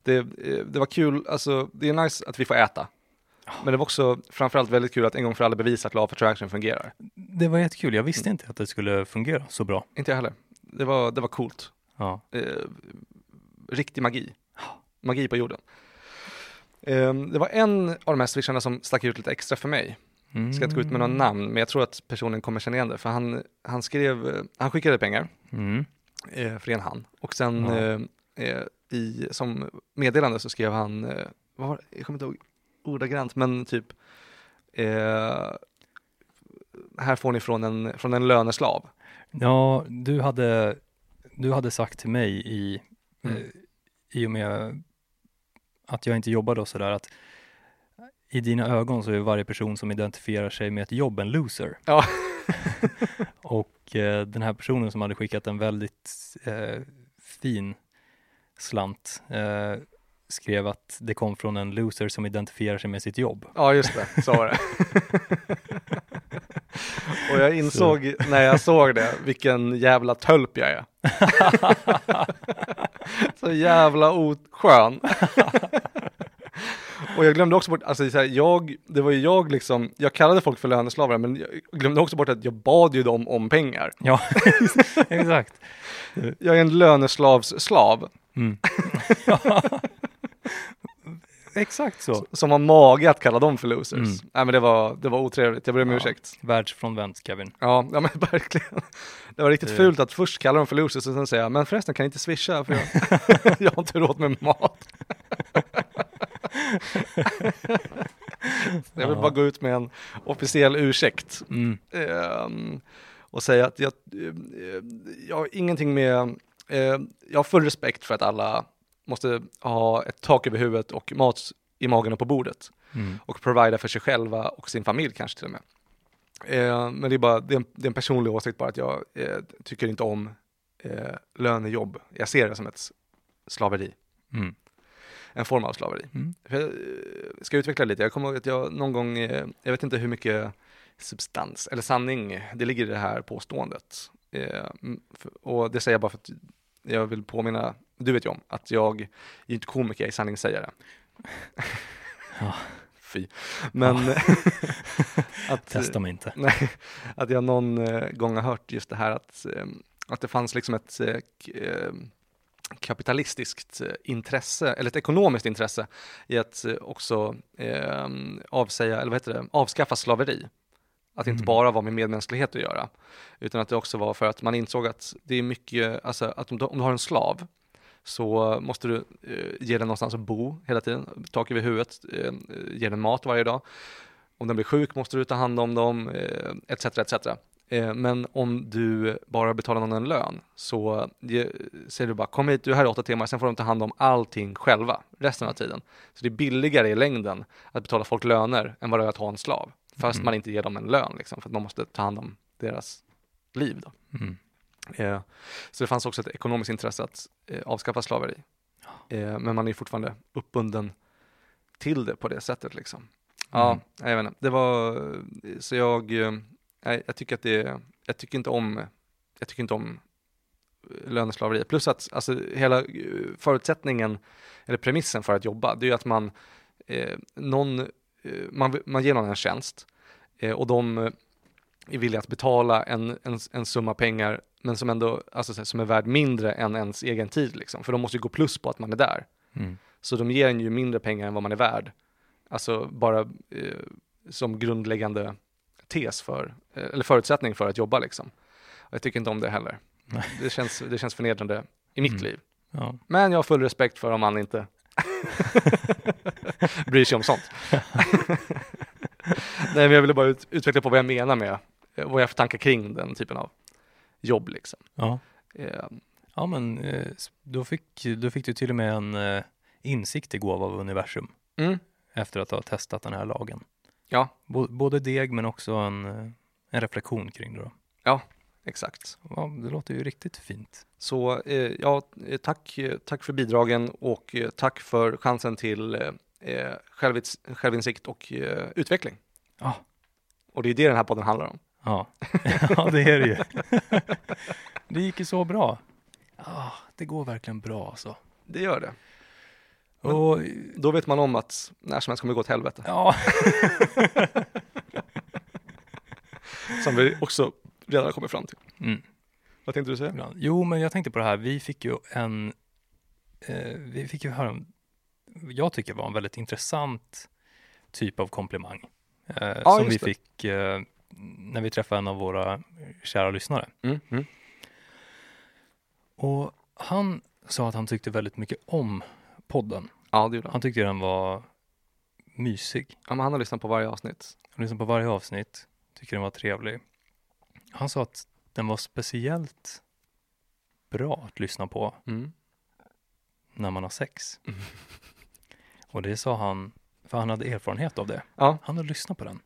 Det, eh, det var kul, alltså det är nice att vi får äta. Men det var också framförallt väldigt kul att en gång för alla bevisa att Law of Attraction fungerar. det var jättekul. Jag Mm. visste inte att det skulle fungera så bra. Inte jag heller. Det var, det var coolt. Ja, Eh, riktig magi. Magi på jorden. Eh, det var en av de här swisharna som stack ut lite extra för mig. mm. Ska inte gå ut med några namn, men jag tror att personen kommer känna igen det. För han, han skrev, han skickade pengar, Mm. eh, för en han. Och sen Ja. eh, eh, i, som meddelande så skrev han, eh, vad var det? jag kommer inte ihåg ordagrant, men typ här får ni från en, från en löneslav. Ja, du hade, du hade sagt till mig i, Mm. eh, i och med att jag inte jobbade och sådär att i dina ögon så är varje person som identifierar sig med ett jobb en loser. Ja. och eh, den här personen som hade skickat en väldigt eh, fin slant eh, skrev att det kom från en loser som identifierar sig med sitt jobb. Ja, just det, så var det. Och jag insåg när jag såg det vilken jävla tölp jag är. så jävla oskön. Och jag glömde också bort, alltså så här, jag, det var ju jag liksom, jag kallade folk för löneslavar men jag glömde också bort att jag bad ju dem om pengar. Ja, exakt. Jag är en löneslavs slav. Mm. Exakt så. Som har mage att kalla dem för losers. Mm. Nej men det var, det var otrevligt, jag ber om Ja. ursäkt. Världsfrånvänt Kevin. Ja, ja men verkligen. Det var riktigt Det- fult att först kalla dem för losers och sen säga, men förresten kan jag inte swisha för jag, jag har inte råd med mat. jag vill bara gå ut med en officiell ursäkt. Mm. ehm, och säga att jag, eh, jag har ingenting med, eh, jag har full respekt för att alla måste ha ett tak över huvudet och mat i magen och på bordet Mm. och provida för sig själva och sin familj kanske till och med. Eh, men det är bara, det är, en, det är en personlig åsikt bara att jag eh, tycker inte om eh, lönejobb. Jag ser det som ett slaveri, Mm. en form av slaveri. Mm. För jag eh, ska utveckla lite, jag kommer ihåg att jag någon gång, eh, jag vet inte hur mycket substans eller sanning det ligger i det här påståendet. Eh, och det säger jag bara för att jag vill påminna, du vet ju om, att jag är inte komiker, jag är sanningssägare. Ja. Fy. Men att, Testa mig inte. Nej, att jag någon eh, gång har hört just det här att, eh, att det fanns liksom ett eh, kapitalistiskt intresse, eller ett ekonomiskt intresse i att också eh, avsäga, eller vad heter det, avskaffa slaveri. Att det inte Mm. bara var med medmänsklighet att göra, utan att det också var för att man insåg att det är mycket, alltså att om du, om du har en slav så måste du eh, ge den någonstans att bo hela tiden, tak över huvudet, eh, ge den mat varje dag. Om den blir sjuk måste du ta hand om dem, etc. etc. Eh, men om du bara betalar någon en lön så ge, säger du bara kom hit, du är här i åtta timmar, sen får de ta hand om allting själva resten av tiden. Så det är billigare i längden att betala folk löner än vad det är att ha en slav. Fast Mm. man inte ger dem en lön liksom, för att man måste ta hand om deras liv. Då. Mm. Eh, så det fanns också ett ekonomiskt intresse att eh, avskaffa slaveri. Eh, men man är fortfarande uppbunden till det på det sättet liksom. Ja, Mm. jag vet inte. Det var, så jag, eh, nej, jag tycker att det, jag tycker inte om, jag tycker inte om eh, löneslaveri. Plus att alltså, hela eh, förutsättningen, eller premissen för att jobba, det är ju att man, eh, någon, eh, man, man ger någon en tjänst eh, och de eh, är villiga att betala en, en, en summa pengar men som ändå, alltså som är värd mindre än ens egen tid liksom. För de måste ju gå plus på att man är där. Mm. Så de ger en ju mindre pengar än vad man är värd. Alltså bara eh, som grundläggande tes för, eh, eller förutsättning för att jobba liksom. Och jag tycker inte om det heller. Det känns, det känns förnedrande i mitt Mm. liv. Ja. Men jag har full respekt för om man inte bryr sig om sånt. Nej, men jag ville bara ut, utveckla på vad jag menar med, vad jag har för tankar kring den typen av jobb liksom. Ja. Eh, ja, men eh, då fick, då fick du till och med en eh, insikt i gåva av universum mm, efter att ha testat den här lagen. ja, Bo- både deg men också en, eh, en reflektion kring det då. exakt. Ja, det låter ju riktigt fint. Så eh, ja, tack, tack för bidragen och tack för chansen till självits- självinsikt och utveckling. Ja. Och det är det den här podden handlar om. Ja, ja det är det ju. det gick ju så bra. Ja, det går verkligen bra alltså. Det gör det. Men- Och, Då vet man om att när som helst kommer det gå åt helvete. ja, Som vi också redan har kommit fram till. mm. Vad tänkte du säga? Jo, men jag tänkte på det här. Vi fick ju en, eh, vi fick ju höra om, jag tycker var en väldigt intressant typ av komplimang. Eh, Ja, som vi det. fick eh, när vi träffade en av våra kära lyssnare. Mm, mm. Och han sa att han tyckte väldigt mycket om podden. Ja, det gjorde han. Han tyckte den var mysig. Ja, men han har lyssnat på varje avsnitt. Han lyssnade på varje avsnitt, tycker den var trevlig. Han sa att den var speciellt bra att lyssna på Mm. när man har sex. Och det sa han, för han hade erfarenhet av det. Ja, Han hade lyssnat på den.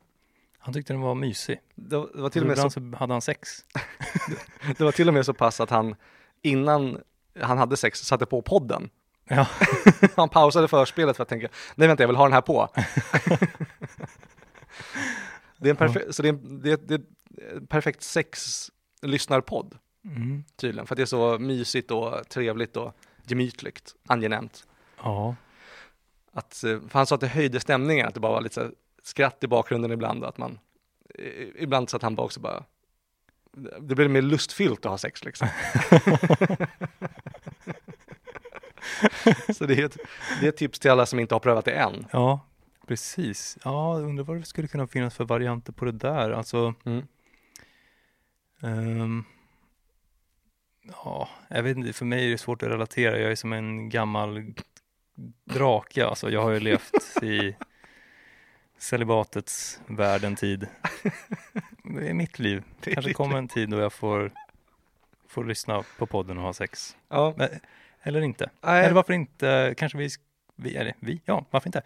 Han tyckte den var mysig. det var, det var, till och med så, så hade han sex. det var till och med så pass att han innan han hade sex satte på podden. Ja, Han pausade förspelet för att tänka, nej vänta jag vill ha den här på. det är en perfekt, så det är, en- det är, det är perfekt sex-lyssnarpodd mm. tydligen. För att det är så mysigt och trevligt och gemytligt, angenämt. ja. Att, eh, för han sa att det höjde stämningen, att det bara var lite så skratt i bakgrunden ibland. Att man, ibland så att han bara också bara, det blev mer lustfyllt att ha sex liksom. Så det är, ett, det är ett tips till alla som inte har prövat det än. Ja, precis. Ja, undrar vad det skulle kunna finnas för varianter på det där. Alltså, Mm. ehm, ja, jag vet inte, för mig är det svårt att relatera. Jag är som en gammal drake. Alltså, jag har ju levt i celibatets värld en tid. Det är mitt liv. Det är Kanske kommer en tid då jag får, får lyssna på podden och ha sex. Ja, Men, eller inte. nej, Eller varför inte, kanske vi, vi, eller vi, ja, varför inte?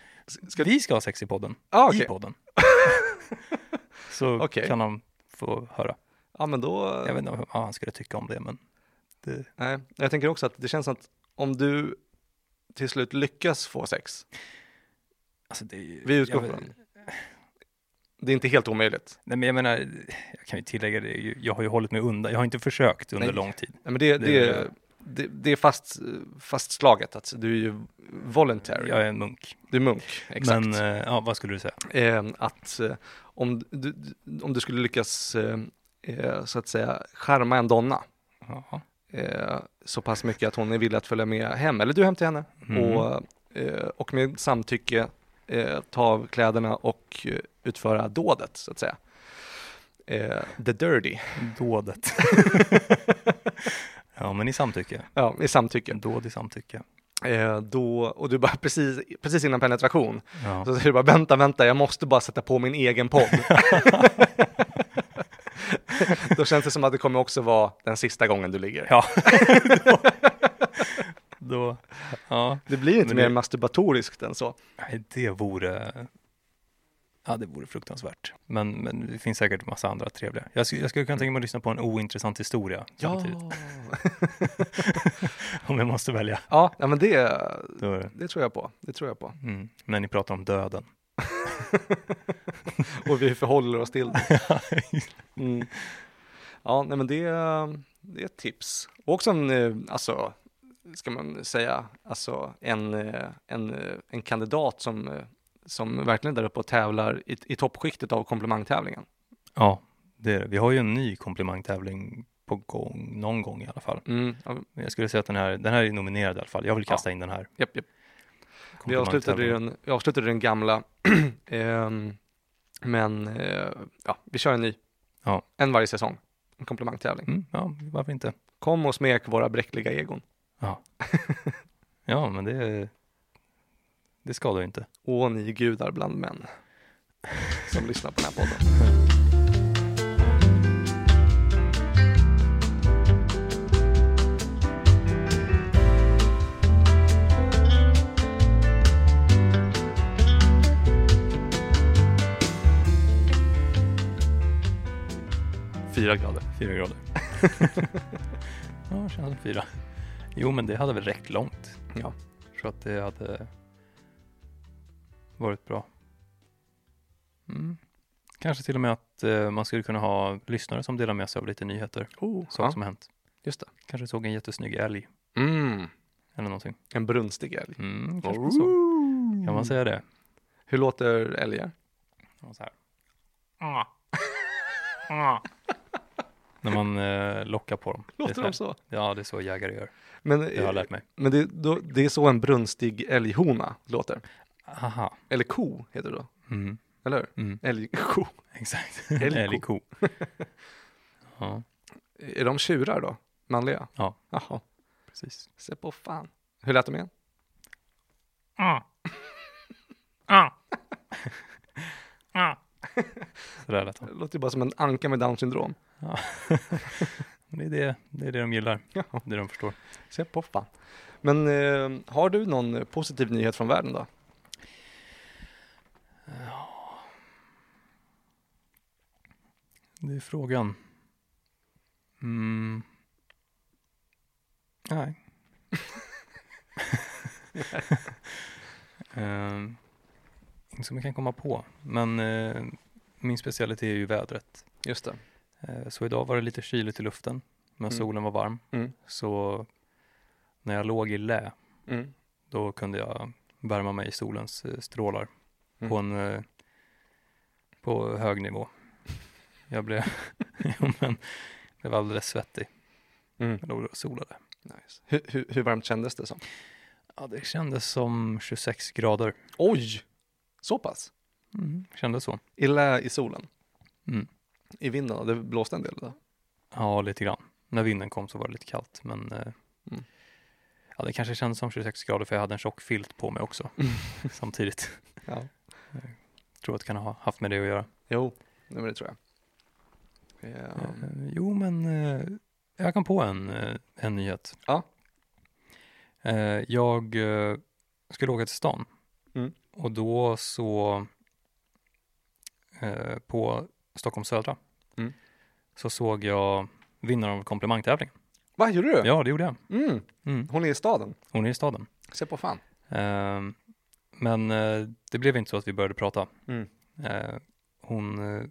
ska, Vi ska ha sex i podden, ah, okej. i podden. Så Okej. kan han få höra. Ja, men då... Jag vet inte vad han skulle tycka om det, men det, Nej, jag tänker också att det känns som att om du till slut lyckas få sex, alltså det Vi utgår från- det är inte helt omöjligt. Nej, men jag menar, jag kan ju tillägga det, jag har ju hållit mig undan, jag har inte försökt under Nej. lång tid. Nej, men det, Det det, är- det, det är fast, fastslaget att du är ju voluntary. Jag är en munk. Du är munk, exakt. Men, eh, ja, vad skulle du säga? eh, att eh, om, du, om du skulle lyckas eh, så att säga charma en donna eh, så pass mycket att hon är villig att följa med hem, eller du hem till henne Mm. och, och med samtycke eh, ta av kläderna och eh, utföra dådet så att säga. Eh, the dirty, Dådet. ja, men i samtycke. ja, i samtycke. Dåd i samtycke. Eh, då, och du bara precis, precis innan penetration Ja. Så säger du bara vänta, vänta, jag måste bara sätta på min egen podd. Då känns det som att det kommer också vara den sista gången du ligger. Ja. då, ja. Det blir inte Men mer det- masturbatoriskt än så. Nej, det vore, ja det vore fruktansvärt. Men, men det finns säkert massa andra trevliga. Jag, skulle- jag skulle kunna tänka mig att lyssna på en ointressant historia samtidigt. Om jag måste välja. ja, ja men det, det- det tror jag på. Det tror jag på. mm. När ni pratar om döden. Och vi förhåller oss till det. Mm. Ja, nej men det, det är ett tips. Och också en, eh, alltså, ska man säga, alltså en, eh, en, eh, en kandidat som, eh, som verkligen är där uppe och tävlar i, i toppskiktet av komplimangtävlingen. Ja, det är det. Vi har ju en ny komplimangtävling på gång, någon gång i alla fall. Mm, ja, jag skulle säga att den här, den här är nominerad i alla fall. Jag vill kasta in den här. japp, japp. Vi avslutade, den, vi avslutade den gamla, Ehm, men eh, ja, vi kör en ny. Ja. En varje säsong, en komplimangtävling. Mm, ja, varför inte? Kom och smek våra bräckliga egon. Ja, men det, det skadar ju inte. Åh, ni gudar bland män som lyssnar på den här podden. Fyra grader. Fyra grader. ja, känns som fyra. Jo, men det hade väl räckt långt. Ja. Jag tror att det hade varit bra. Mm. Kanske till och med att eh, man skulle kunna ha lyssnare som delar med sig av lite nyheter, Oh, saker ja, som hänt. just det. Kanske såg en jättesnygg älg Mm, eller någonting. en brunstig älg. Mm, kanske man såg. Kan man säga det? Hur låter älgar? Ja, Så här. När man eh, lockar på dem. Det Låter de så? Ja, det är så jägare gör. Men, Det har jag lärt mig. men det, då, det är så en brunstig älghona låter. Aha. Eller ko heter det då, Mm. eller hur? Mm. Älgko. Exakt. Älgko. Älgko. ja, Är de tjurar då? Manliga? Ja. Jaha, precis. se på fan. Hur lät de igen? Så där lät Det han. låter ju bara som en anka med down syndrom. Ja. det, är det, det är det de gillar. Jaha, Det de förstår. se på fan. Men eh, har du någon positiv nyhet från världen då? Det är frågan. Mm. Nej. um, inte som jag kan komma på. Men eh, min specialitet är ju vädret. Just det. Eh, så idag var det lite kyligt i luften. Men Mm. solen var varm. Mm. Så när jag låg i lä, Mm. då kunde jag värma mig i solens eh, strålar Mm. på en eh, på hög nivå. Jag blev, men, blev alldeles svettig. Mm. Jag låg och solade. Nice. Hur, hur, hur varmt kändes det som? Ja, det kändes som 26 grader. Oj! Så pass? Mm, kändes så. I lä i solen? Mm. I vinden? Det blåste en del då? Ja, lite grann. När vinden kom så var det lite kallt, men eh, Mm. ja, det kanske kändes som 26 grader för jag hade en tjock filt på mig också samtidigt. Ja. Tror att det kan ha haft med det att göra. Jo, men det tror jag. Ja. Eh, jo, men eh, jag kom på en, eh, en nyhet. Ja. Eh, jag eh, skulle åka till stan Mm. och då så eh, på Stockholm södra Mm. så såg jag vinnaren av komplimangtävling. Vad gjorde du? Ja, det gjorde jag. Mm. Mm. Hon är i staden. Hon är i staden. Se på fan. Eh, men eh, det blev inte så att vi började prata. Mm. Eh, hon eh,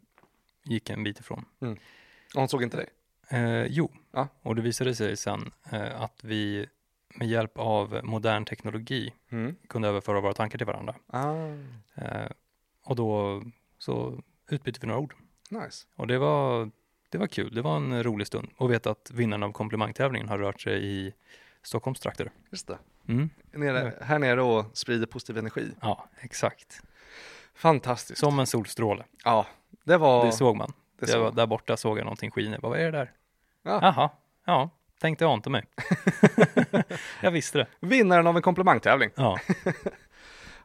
gick en bit ifrån. Och hon såg inte dig? Jo, Ja. och det visade sig sen att vi med hjälp av modern teknologi Mm. kunde överföra våra tankar till varandra. Ah, och då så utbytte vi några ord. Nice. Och det var, det var kul, det var en rolig stund. Och veta att vinnaren av komplimangtävlingen har rört sig i Stockholms trakter. Just det. Mm. Nere, här nere och sprider positiv energi. Ja, exakt. Fantastiskt. Som en solstråle. Ja, det var... Det såg man. det såg var, där borta såg jag någonting skina. Vad är det där? Ja. Jaha, ja, tänkte ante mig. jag visste det. Vinnaren av en komplimangtävling. Ja,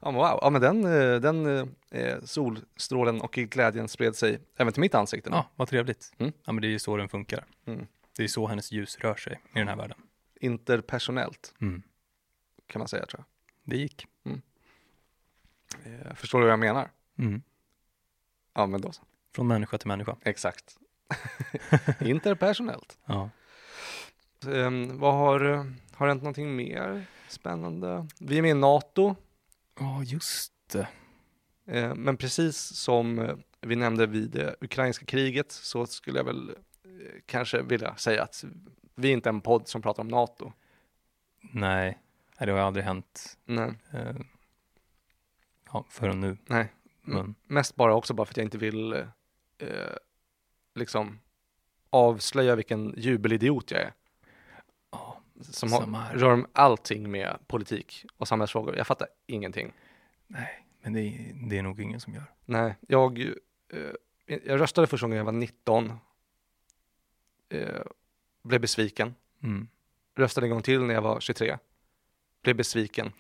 Ja, wow. Ja, men den, eh, den eh, solstrålen och glädjen spred sig även till mitt ansikte. nu. ja vad trevligt. Mm. Ja, men det är ju så den funkar. Mm. Det är så hennes ljus rör sig i den här världen. Interpersonellt Mm. kan man säga tror Det gick. jag. Eh, förstår du vad jag menar? Mm. Ja, men då så. Från människa till människa. Exakt. Interpersonellt. Ja. Um, vad har, eh, har hänt någonting mer spännande? Vi är med i NATO, Ja, just det. eh, men precis som eh, vi nämnde vid det ukrainska kriget så skulle jag väl eh, kanske vilja säga att vi är inte en podd som pratar om NATO. Nej, det har aldrig hänt Nej, eh, ja, förrän nu. nej. Men, Mest bara också bara för att jag inte vill eh, eh, liksom avslöja vilken jubelidiot jag är. Som har, rör allting med politik och samhällsfrågor. Jag fattar ingenting. nej, men det är, det är nog ingen som gör. Nej, jag, eh, jag röstade första gången jag var 19. Eh, blev besviken. Mm. Röstade en gång till när jag var 23. Blev besviken.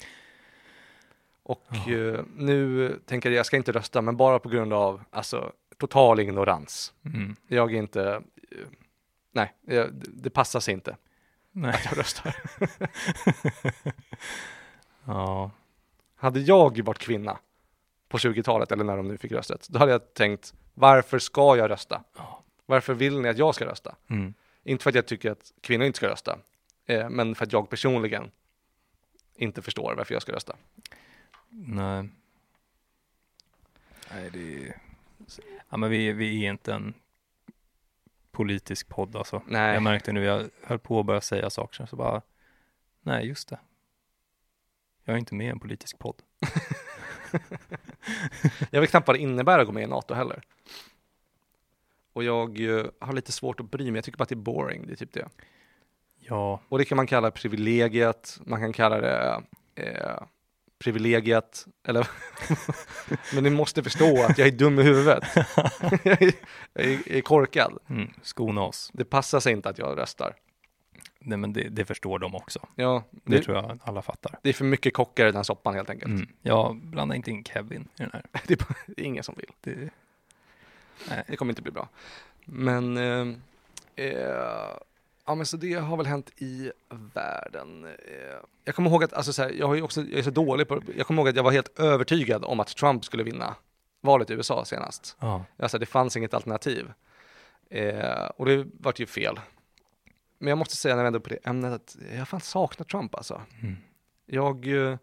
Och Ja. eh, nu tänker jag, jag ska inte rösta, men bara på grund av alltså, total ignorans. Mm. Jag är inte, eh, nej, det, det passar sig inte Nej. att jag röstar. Ja, Hade jag varit kvinna på 20-talet, eller när de nu fick rösträtt, då hade jag tänkt, varför ska jag rösta? Varför vill ni att jag ska rösta? mm. Inte för att jag tycker att kvinnor inte ska rösta, eh, men för att jag personligen inte förstår varför jag ska rösta. nej. Nej, det är... Ja, men vi, vi är inte en politisk podd alltså. Nej, Jag märkte nu, jag höll på att börja säga saker, så bara, nej just det. Jag är inte med i en politisk podd. jag vet knappt vad det innebär att gå med i NATO heller. Och jag eh, har lite svårt att bry mig, jag tycker bara att det är boring, det är typ det. Ja, Och det kan man kalla privilegiet, man kan kalla det eh, privilegiet, eller men ni måste förstå att jag är dum i huvudet. jag, är, jag är- korkad. mm, skona oss. Det passar sig inte att jag röstar. Nej, men det, det förstår de också. Ja, Det det, tror jag alla fattar. det är för mycket kockar i den här soppan helt enkelt. Mm. Ja, blanda inte in Kevin i den här. Det, är, bara- det är ingen som vill. Det, nej. Det kommer inte bli bra. Men, eh, eh, ja men så det har väl hänt i världen. Eh, jag kommer ihåg att, alltså så här, jag, har ju också, jag är så dålig på, jag kommer ihåg att jag var helt övertygad om att Trump skulle vinna valet i USA senast. Ja, Alltså det fanns inget alternativ. Eh, och det vart ju fel. Men jag måste säga när jag ändå på det ämnet att jag fan saknar Trump alltså. mm. Jag eh,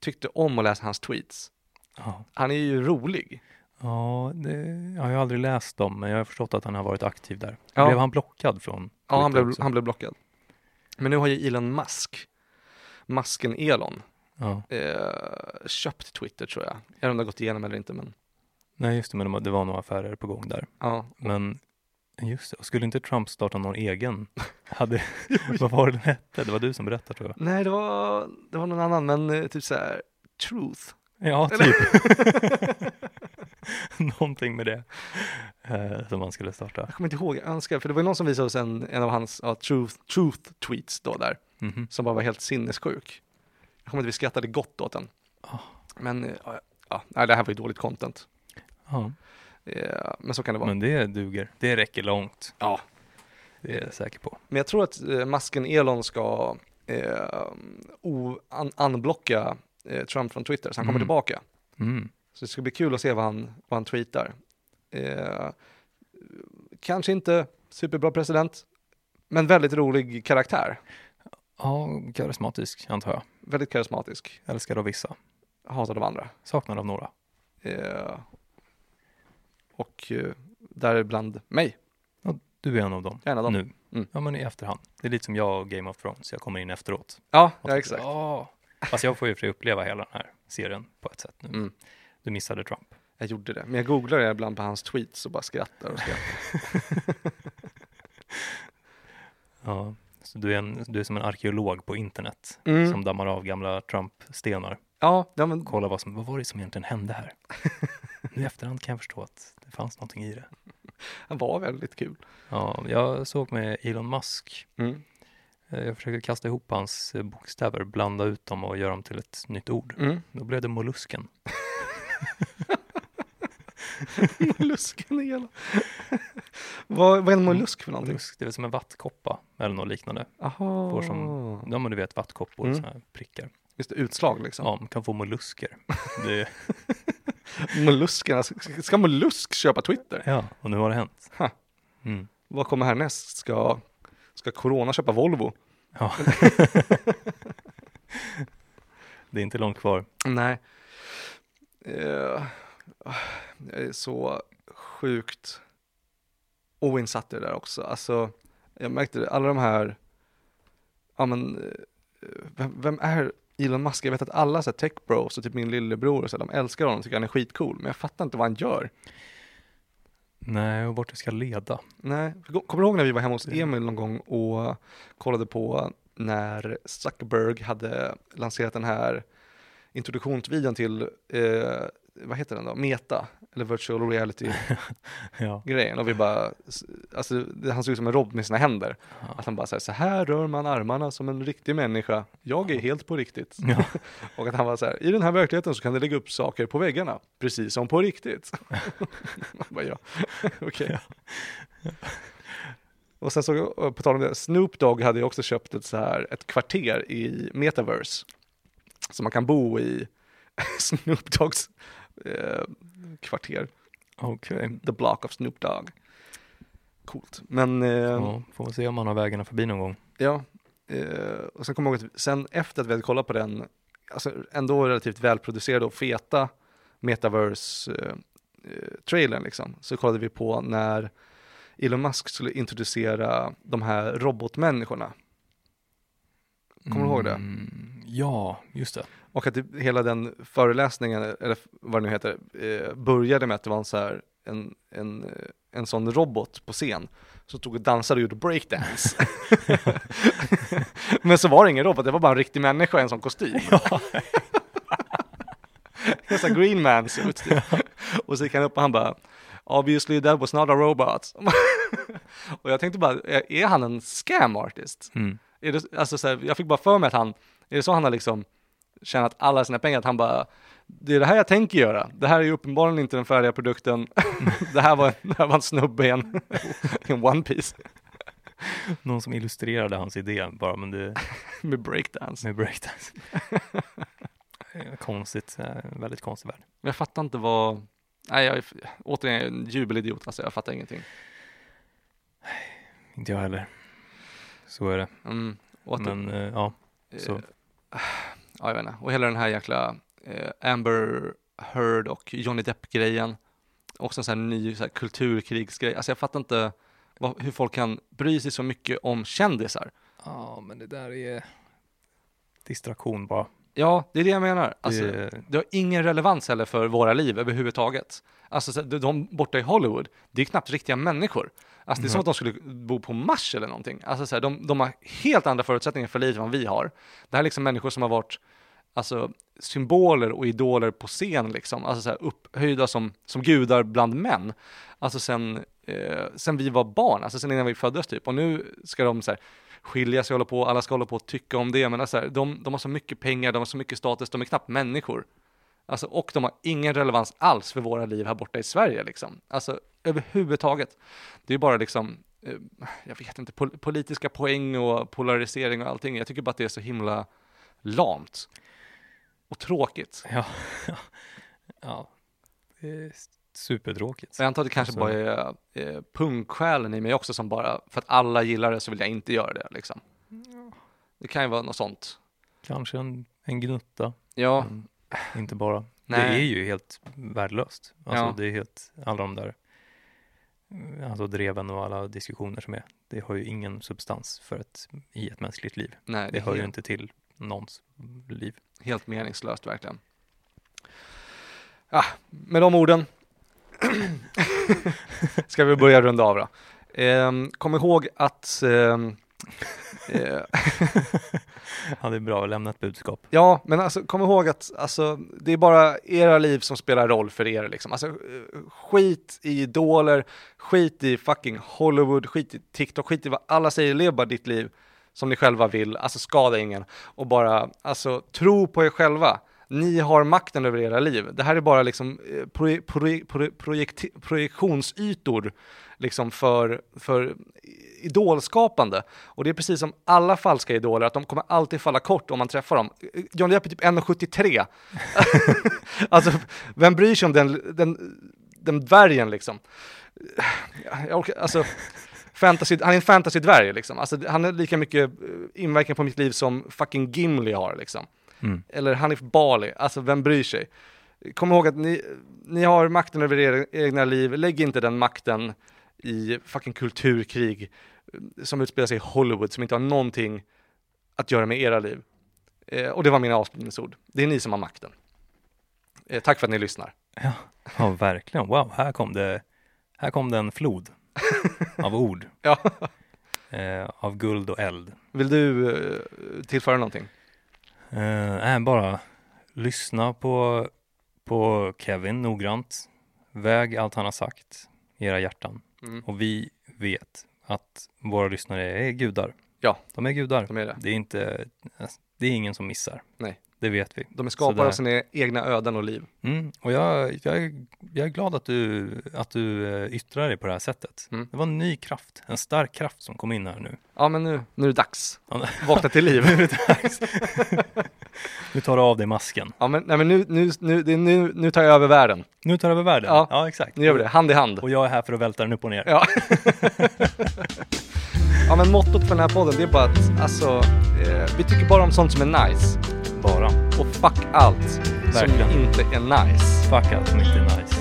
tyckte om att läsa hans tweets. ja. Han är ju rolig. Ja det, jag har aldrig läst dem, men jag har förstått att han har varit aktiv där. Ja. Blev han blockad från Ja, han Twitter blev, också? han blev blockad. Men nu har ju Elon Musk, masken Elon, Ja. eh, köpt Twitter tror jag. Jag vet inte om det har gått igenom eller inte, men Nej, just det, men det var- några affärer på gång där. ja. Men Just det, och skulle inte Trump starta någon egen? Hade, vad var det den hette? Det var du som berättade tror jag. Nej, det var, det var någon annan, men eh, typ så här, truth. Ja, typ. Någonting med det eh, som man skulle starta. Jag kommer inte ihåg, jag önskar, för det var ju någon som visade oss en, en av hans ja, truth, truth tweets då där, Mhm. som bara var helt sinnessjuk. Jag kommer inte, vi skrattade gott åt den. Ah. Men, eh, ja, ja, det här var ju dåligt content. Ja, Eh, Men så kan det vara. men det duger. Det räcker långt. Ja. Det är jag säker på. Men jag tror att eh, masken Elon ska eh, unblocka eh, Trump från Twitter, så han kommer Mm. tillbaka. Mm. Så det ska bli kul att se vad han, vad han tweetar. Eh, kanske inte superbra president, men väldigt rolig karaktär. Ja, karismatisk antar jag. Väldigt karismatisk, Älskad av vissa. hatad av andra. Saknad av några. Eh, och eh, däribland mig, Du är en av dem. jag är en av dem. Nu. Mm. Ja, men i efterhand. Det är lite som jag och Game of Thrones. Jag kommer in efteråt. Ja, ja exakt. "Åh." Fast jag får ju för uppleva hela den här serien på ett sätt nu. Mm. Du missade Trump. Jag gjorde det, men jag googlar det ibland på hans tweets och bara skrattar och skrattar. Ja. Så du är, en, du är som en arkeolog på internet Mm. som dammar av gamla Trump-stenar. Ja, ja, men Kolla vad, som, vad var det som egentligen hände här? nu i efterhand kan jag förstå att det fanns någonting i det. han var väldigt kul. Ja, jag såg med Elon Musk. Mm. Eh, Jag försökte kasta ihop hans eh, bokstäver, blanda ut dem och göra dem till ett nytt ord. Mm. Då blev det mollusken. Mollusken hela. vad, vad är en mollusk för någonting? Mollusk, det är väl som en vattkoppa eller något liknande. Aha. Får Ja men du vet vattkoppor, Mm. såna här prickar. Just det, utslag liksom. Ja, man kan få mollusker. Det, Molluskerna, ska mollusk köpa Twitter? ja, och nu har det hänt. Mm. Vad kommer härnäst? Ska, ska Corona köpa Volvo? Ja. det är inte långt kvar. Nej. Eh, jag är så sjukt oinsatt i det där också. Alltså, jag märkte det, alla de här, ja men, eh, vem, vem är Elon Musk? Jag vet att alla så här, tech bros och typ min lillebror och så, de älskar honom, tycker han är skitcool, men jag fattar inte vad han gör. Nej, och vart det ska leda. Nej, kommer du ihåg när vi var hemma hos Emil någon gång och kollade på när Zuckerberg hade lanserat den här introduktionsvideon till, eh, vad heter den då, Meta, eller virtual reality-grejen. Ja. Och vi bara, alltså det, han såg ut som en robot med sina händer. Ja. Att han bara säger så här rör man armarna som en riktig människa. Jag är helt på riktigt. Ja. Och att han var så här, i den här verkligheten så kan du lägga upp saker på väggarna, precis som på riktigt. Man bara, ja, okej. Och sen så, på tal om det, Snoop Dogg hade ju också köpt ett så här, ett kvarter i Metaverse. Så man kan bo i Snoop Doggs eh, kvarter, Okej. the block of Snoop Dogg. Coolt. Men eh, Ja, får vi se om man har vägarna förbi någon gång. Ja, eh, och sen kommer jag ihåg att sen efter att vi hade kollat på den, alltså ändå relativt välproducerade och feta metaverse-trailern liksom, så kollade vi på när Elon Musk skulle introducera de här robotmänniskorna. Kommer du ihåg det? Ja, just det. Och att det, hela den föreläsningen, eller vad det nu heter, eh, började med att det var en, så här, en, en, eh, en sån robot på scen som stod och dansade och gjorde breakdance. Men så var det ingen robot, det var bara en riktig människa i en sån kostym. en sån green man suit. typ. Och så gick han upp och han bara Obviously that was not a robot. och jag tänkte bara, är, är han en scam artist? Mm. Är det, alltså så här, jag fick bara för mig att han, är det så han har liksom tjänat alla sina pengar, att han bara, det är det här jag tänker göra. Det här är ju uppenbarligen inte den färdiga produkten. det, här var, det här var en snubbe i en, en one piece Någon som illustrerade hans idé bara, men det med breakdance. med breakdance. Eh, konstigt, eh, väldigt konstig värld. Men jag fattar inte vad, nej jag är återigen en jubelidiot, alltså jag fattar ingenting. Inte jag heller. Så är det. Mm. Det- Men eh, ja, så. Ja, jag vet inte. Och hela den här jäkla eh, Amber Heard och Johnny Depp-grejen. Också en sån här ny så här, kulturkrigsgrej. Alltså jag fattar inte vad, hur folk kan bry sig så mycket om kändisar. Ja, men det där är distraktion bara. Ja, det är det jag menar. Alltså, Det- det har ingen relevans heller för våra liv överhuvudtaget. Alltså så- de- de borta i Hollywood, det är knappt riktiga människor. Alltså det är som Mhm. att de skulle bo på Mars eller någonting. Alltså så här, de, de har helt andra förutsättningar för livet än vad vi har. Det här är liksom människor som har varit alltså, symboler och idoler på scen liksom. Alltså så här, upphöjda som, som gudar bland män. Alltså sen, eh, sen vi var barn, alltså sen innan vi föddes typ. Och nu ska de så här, skilja sig, hålla på, alla ska hålla på och tycka om det. Men alltså, här, de, de har så mycket pengar, de har så mycket status, de är knappt människor. Alltså, och de har ingen relevans alls för våra liv här borta i Sverige liksom. Alltså överhuvudtaget. Det är bara liksom, eh, jag vet inte, pol- politiska poäng och polarisering och allting. Jag tycker bara att det är så himla lamt. Och tråkigt. Ja, ja. det är supertråkigt. Jag antar att det kanske Alltså- bara är eh, punksjälen i mig också som bara, för att alla gillar det så vill jag inte göra det liksom. Det kan ju vara något sånt. Kanske en, en gnutta, Ja, men inte bara. Nej. Det är ju helt värdelöst. Alltså Ja. det är helt, alla de där alltså dreven och alla diskussioner som är, det har ju ingen substans för ett, i ett mänskligt liv. nej, det Det hör ju inte till någons liv. helt meningslöst verkligen. Ja, med de orden ska vi börja runda av då. Ehm, kom ihåg att eh, Ja, det är bra att lämna ett budskap. Ja, men alltså kom ihåg att alltså, det är bara era liv som spelar roll för er liksom. Alltså, eh, skit i idoler, skit i fucking Hollywood, skit i TikTok, skit i vad alla säger, lev bara ditt liv som ni själva vill, alltså skada ingen och bara, alltså tro på er själva. Ni har makten över era liv. Det här är bara liksom eh, proje, proje, projekti- projektionsytor liksom för, för idolskapande. Och det är precis som alla falska idoler, att de kommer alltid falla kort om man träffar dem. Johnny Depp är typ 1,73. alltså, vem bryr sig om den, den, den dvärgen liksom? Jag orkar, alltså, fantasy, han är en fantasy-dvärg liksom. Alltså, han har lika mycket eh, inverkan på mitt liv som fucking Gimli har liksom. Mm. Eller Hanif Bali, alltså vem bryr sig? Kom ihåg att ni, ni har makten över era egna liv, lägg inte den makten i fucking kulturkrig eh, som utspelar sig i Hollywood som inte har någonting att göra med era liv. Eh, och det var mina avslutningsord. Det är ni som har makten. Eh, tack för att ni lyssnar. Ja, verkligen. Wow, här kom det, här kom det en flod av ord. Ja. Eh, av guld och eld. Vill du eh, tillföra någonting? Eh, nej, bara lyssna på, på Kevin noggrant. Väg allt han har sagt i era hjärtan. Mm. Och vi vet att våra lyssnare är gudar. Ja. De är gudar. De är det. Det är inte, det är ingen som missar. Nej. Det vet vi. De är skapade av sina egna öden och liv. Mm. Och jag, jag, är, jag är glad att du, att du eh, yttrar dig på det här sättet. Mm. Det var en ny kraft, en stark kraft som kom in här nu. Ja, men nu, nu är det dags. Vakna till liv. Nu tar du av dig masken. Ja, men, nej, men nu, nu, nu, det är nu, nu tar jag över världen. Nu tar du över världen. Ja. ja exakt. Nu gör vi det, hand i hand. Och jag är här för att välta den upp och ner. Ja. ja, men mottot för den här podden, det är bara att alltså, eh, vi tycker bara om sånt som är nice. Bara. Och fuck allt Verkligen. som inte är nice. Fuck allt som inte är nice.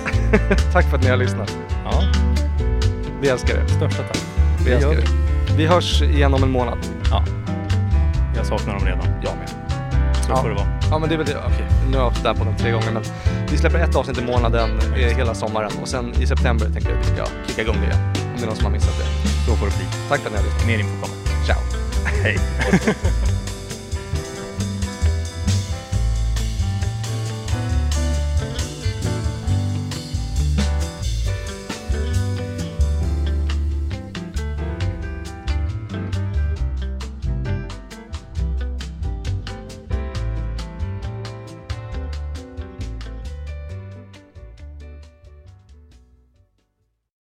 Tack för att ni har lyssnat. Ja, Vi älskar er. största tack. Vi Det älskar er. Vi hörs igen om en månad. Ja. Jag saknar dem redan. Jag med. Så Ja. får det vara. Ja men det är väl det, okej. Nu har jag haft det här på den tre gånger men vi släpper ett avsnitt i månaden eh, hela sommaren och sen i september tänker jag att vi ska kicka igång det igen. Om det är någon som har missat det. Så får det bli. Tack för att ni har lyssnat. Mer info kommer. Ciao! Hej.